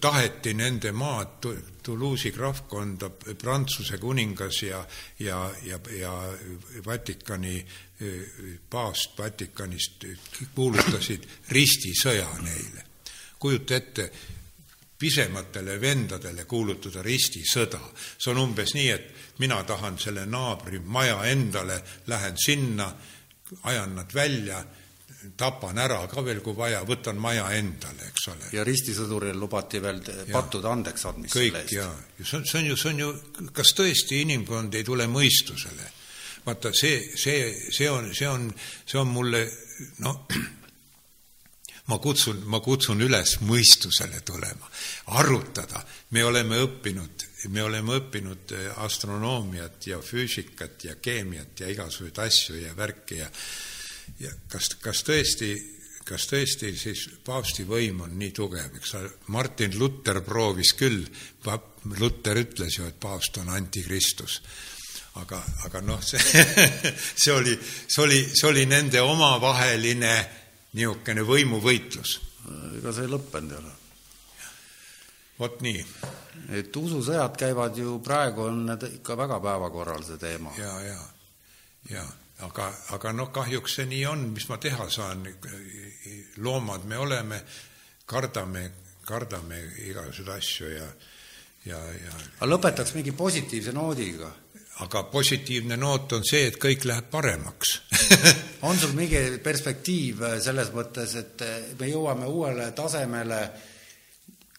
taheti nende maad, Toulouse'i krahvkonda, Prantsuse kuningas ja, ja, ja, ja Vatikani paavst Vatikanist kuulutasid ristisõja neile. kujuta ette, pisematele vendadele kuulutada ristisõda. see on umbes nii, et mina tahan selle naabri maja endale, lähen sinna, ajan nad välja, tapan ära ka veel, kui vaja, võtan maja endale, eks ole. ja ristisõduril lubati veel pattude andeks andmist kõik selle eest. jaa, see on, see on ju, see on ju, kas tõesti inimkond ei tule mõistusele? vaata, see, see, see on, see on, see on mulle noh, ma kutsun, ma kutsun üles mõistusele tulema, arutada, me oleme õppinud, me oleme õppinud eh, astronoomiat ja füüsikat ja keemiat ja igasuguseid asju ja värki ja ja kas, kas tõesti, kas tõesti siis paavsti võim on nii tugev, eks? Ole, Martin Luther proovis küll, Luther ütles ju, et paavst on antikristus. Aga, aga noh, see, see oli, see oli, see oli nende omavaheline niisugune võimuvõitlus. ega see ei lõppenud ei ole. vot nii. et ususõjad käivad ju praegu, on need ikka väga päevakorral, see teema. ja, ja, ja aga, aga noh, kahjuks see nii on, mis ma teha saan, loomad me oleme, kardame, kardame igasuguseid asju ja, ja, ja. aga lõpetaks mingi positiivse noodiga aga positiivne noot on see, et kõik läheb paremaks on sul mingi perspektiiv selles mõttes, et me jõuame uuele tasemele,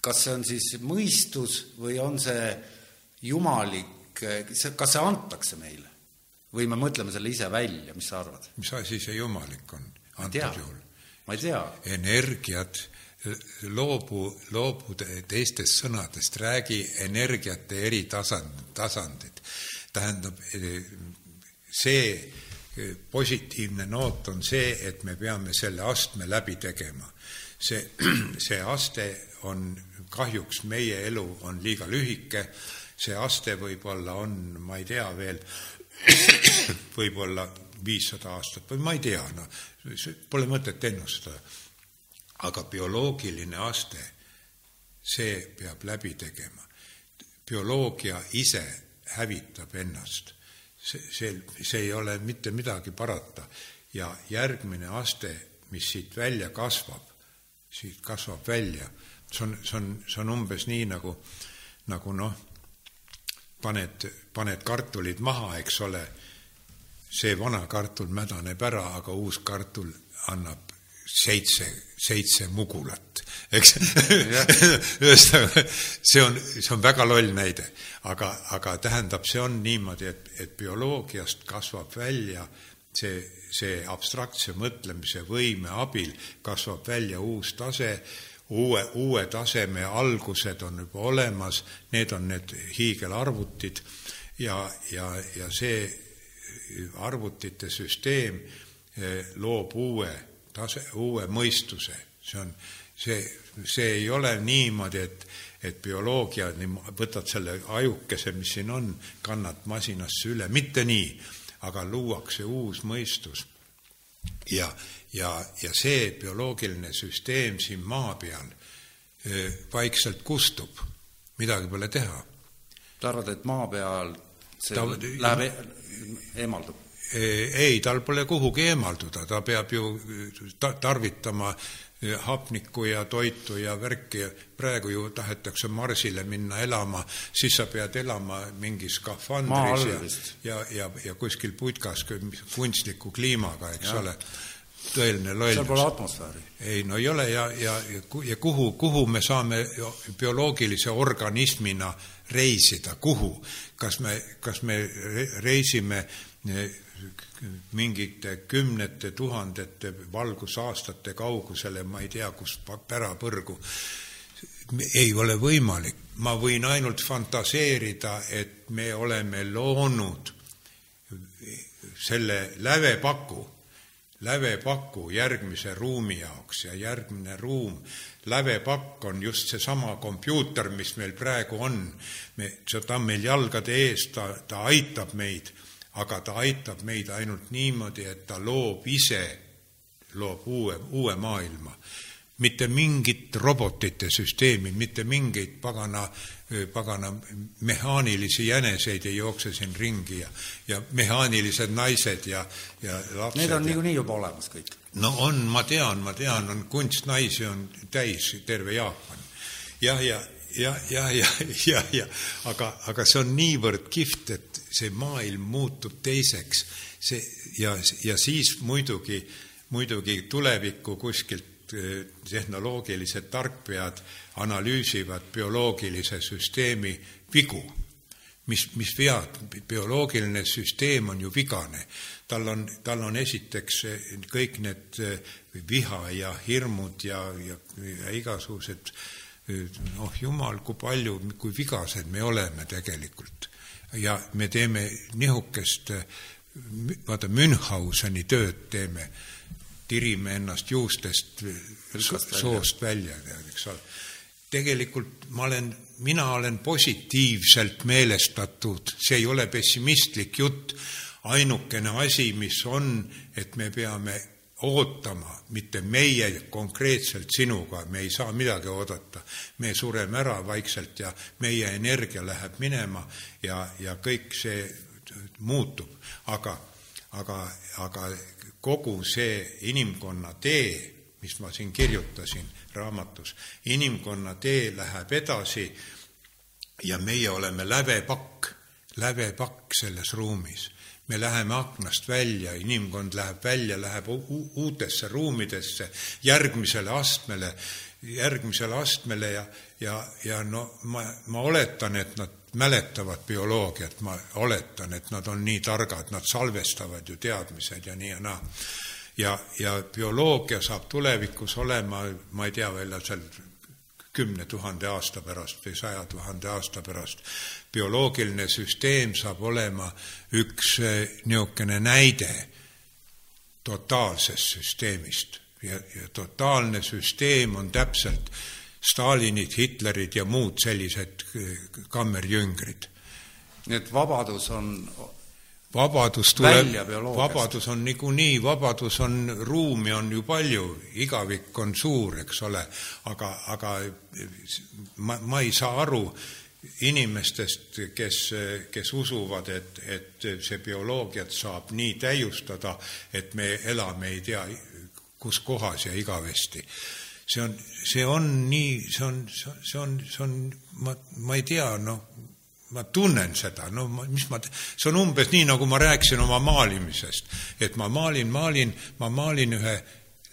kas see on siis mõistus või on see jumalik, kas see antakse meile? või me mõtleme selle ise välja, mis sa arvad? mis asi see jumalik on antud juhul? ma ei tea. energiat, loobu, loobu teistest sõnadest, räägi energiate eri tasand, tasandid tähendab, see positiivne noot on see, et me peame selle astme läbi tegema. see, see aste on, kahjuks meie elu on liiga lühike, see aste võib-olla on, ma ei tea veel, võib-olla viissada aastat või ma ei tea, noh, pole mõtet ennustada. aga bioloogiline aste, see peab läbi tegema. bioloogia ise hävitab ennast. see, see, see ei ole mitte midagi parata. Ja järgmine aste, mis siit välja kasvab, siit kasvab välja, see on, see on, see on umbes nii nagu, nagu noh, paned, paned kartulid maha, eks ole, see vana kartul mädaneb ära, aga uus kartul annab seitse, seitse mugulat, eks ühesõnaga, see on, see on väga loll näide, aga, aga tähendab, see on niimoodi, et, et bioloogiast kasvab välja see, see abstraktse mõtlemise võime abil kasvab välja uus tase, uue, uue taseme algused on juba olemas, need on need hiigelarvutid. Ja, ja, ja see arvutite süsteem eh, loob uue tase, uue mõistuse, see on, see, see ei ole niimoodi, et, et bioloogia, võtad selle ajukese, mis siin on, kannad masinasse üle, mitte nii, aga luuakse uus mõistus. ja, ja, ja see bioloogiline süsteem siin maa peal vaikselt kustub, midagi pole teha. sa arvad, et maa peal see ta, läheb e-, eemaldub? Ei, tal pole kuhugi eemalduda, ta peab ju ta-, tarvitama hapnikku ja toitu ja värki, praegu ju tahetakse Marsile minna elama, siis sa pead elama mingis skafandris ja, ja, ja, ja kuskil putkas kunstliku kliimaga, eks ja. ole tõeline lollus. seal pole atmosfääri. ei, no ei ole ja, ja, ja kuhu, kuhu me saame bioloogilise organismina reisida, kuhu? kas me, kas me reisime mingite kümnete tuhandete valgusaastate kaugusele, ma ei tea, kus pärapõrgu, ei ole võimalik. ma võin ainult fantaseerida, et me oleme loonud selle lävepaku, lävepaku järgmise ruumi jaoks ja järgmine ruum, lävepakk on just seesama kompuuter, mis meil praegu on. me, ta on meil jalgade ees, ta, ta aitab meid aga ta aitab meid ainult niimoodi, et ta loob ise, loob uue, uue maailma. mitte mingit robotite süsteemi, mitte mingeid pagana, pagana mehaanilisi jäneseid ei jookse siin ringi ja, ja mehaanilised naised ja, ja lapsed. Need on niikuinii juba olemas kõik. no on, ma tean, ma tean, on kunstnaisi on täis terve Jaapan. jah, ja, ja, ja, ja, ja, ja aga, aga see on niivõrd kihvt, et see maailm muutub teiseks, see ja, ja siis muidugi, muidugi tulevikku kuskilt eh, tehnoloogilised tarkpead analüüsivad bioloogilise süsteemi vigu, mis, mis vead, bioloogiline süsteem on ju vigane. tal on, tal on esiteks eh, kõik need eh, viha ja hirmud ja, ja, ja igasugused noh, jumal, kui palju, kui vigased me oleme tegelikult ja me teeme nihukest, vaata, Münchhauseni tööd teeme, tirime ennast juustest, soost välja, tead, eks ole. tegelikult ma olen, mina olen positiivselt meelestatud, see ei ole pessimistlik jutt, ainukene asi, mis on, et me peame ootama, mitte meie konkreetselt sinuga, me ei saa midagi oodata. me sureme ära vaikselt ja meie energia läheb minema ja, ja kõik see muutub, aga, aga, aga kogu see inimkonna tee, mis ma siin kirjutasin raamatus, inimkonna tee läheb edasi ja meie oleme lävepakk, lävepakk selles ruumis me läheme aknast välja, inimkond läheb välja, läheb uutesse ruumidesse, järgmisele astmele, järgmisele astmele ja, ja, ja no ma, ma oletan, et nad mäletavad bioloogiat, ma oletan, et nad on nii targad, nad salvestavad ju teadmised ja nii ja naa. ja, ja bioloogia saab tulevikus olema, ma ei tea, veel seal kümne tuhande aasta pärast või saja tuhande aasta pärast. bioloogiline süsteem saab olema üks eh, niisugune näide totaalsest süsteemist ja, ja totaalne süsteem on täpselt Stalinid, Hitlerid ja muud sellised eh, kammerjüngrid. nii et vabadus on vabadus tuleb, vabadus on niikuinii, vabadus on, ruumi on ju palju, igavik on suur, eks ole, aga, aga ma, ma ei saa aru inimestest, kes, kes usuvad, et, et see bioloogiat saab nii täiustada, et me elame ei tea kus kohas ja igavesti. see on, see on nii, see on, see on, see on, ma, ma ei tea, noh, ma tunnen seda, no ma, mis ma, see on umbes nii, nagu ma rääkisin oma maalimisest, et ma maalin, maalin, ma maalin ühe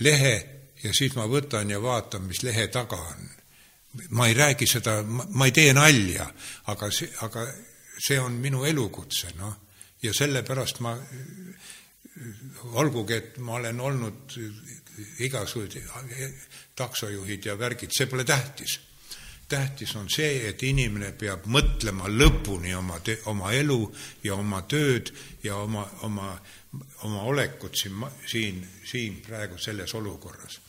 lehe ja siis ma võtan ja vaatan, mis lehe taga on. ma ei räägi seda, ma ei tee nalja, aga see, aga see on minu elukutse, noh, ja sellepärast ma, olgugi, et ma olen olnud igasugused taksojuhid ja värgid, see pole tähtis tähtis on see, et inimene peab mõtlema lõpuni oma, oma elu ja oma tööd ja oma, oma, oma olekut siin, siin, siin praegu selles olukorras.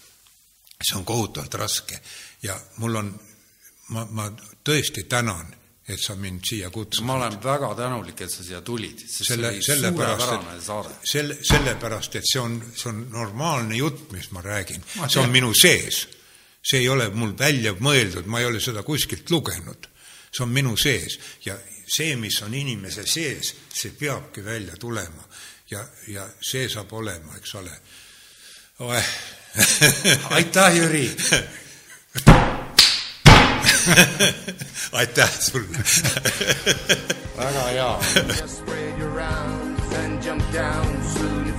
see on kohutavalt raske ja mul on, ma, ma tõesti tänan, et sa mind siia kutsusid. ma olen väga tänulik, et sa siia tulid, selle, suurepärane saade. selle, sellepärast, et see on, see on normaalne jutt, mis ma räägin, see on minu sees see ei ole mul välja mõeldud, ma ei ole seda kuskilt lugenud. see on minu sees ja see, mis on inimese sees, see peabki välja tulema ja, ja see saab olema, eks ole. aitäh, Jüri aitäh sulle väga hea.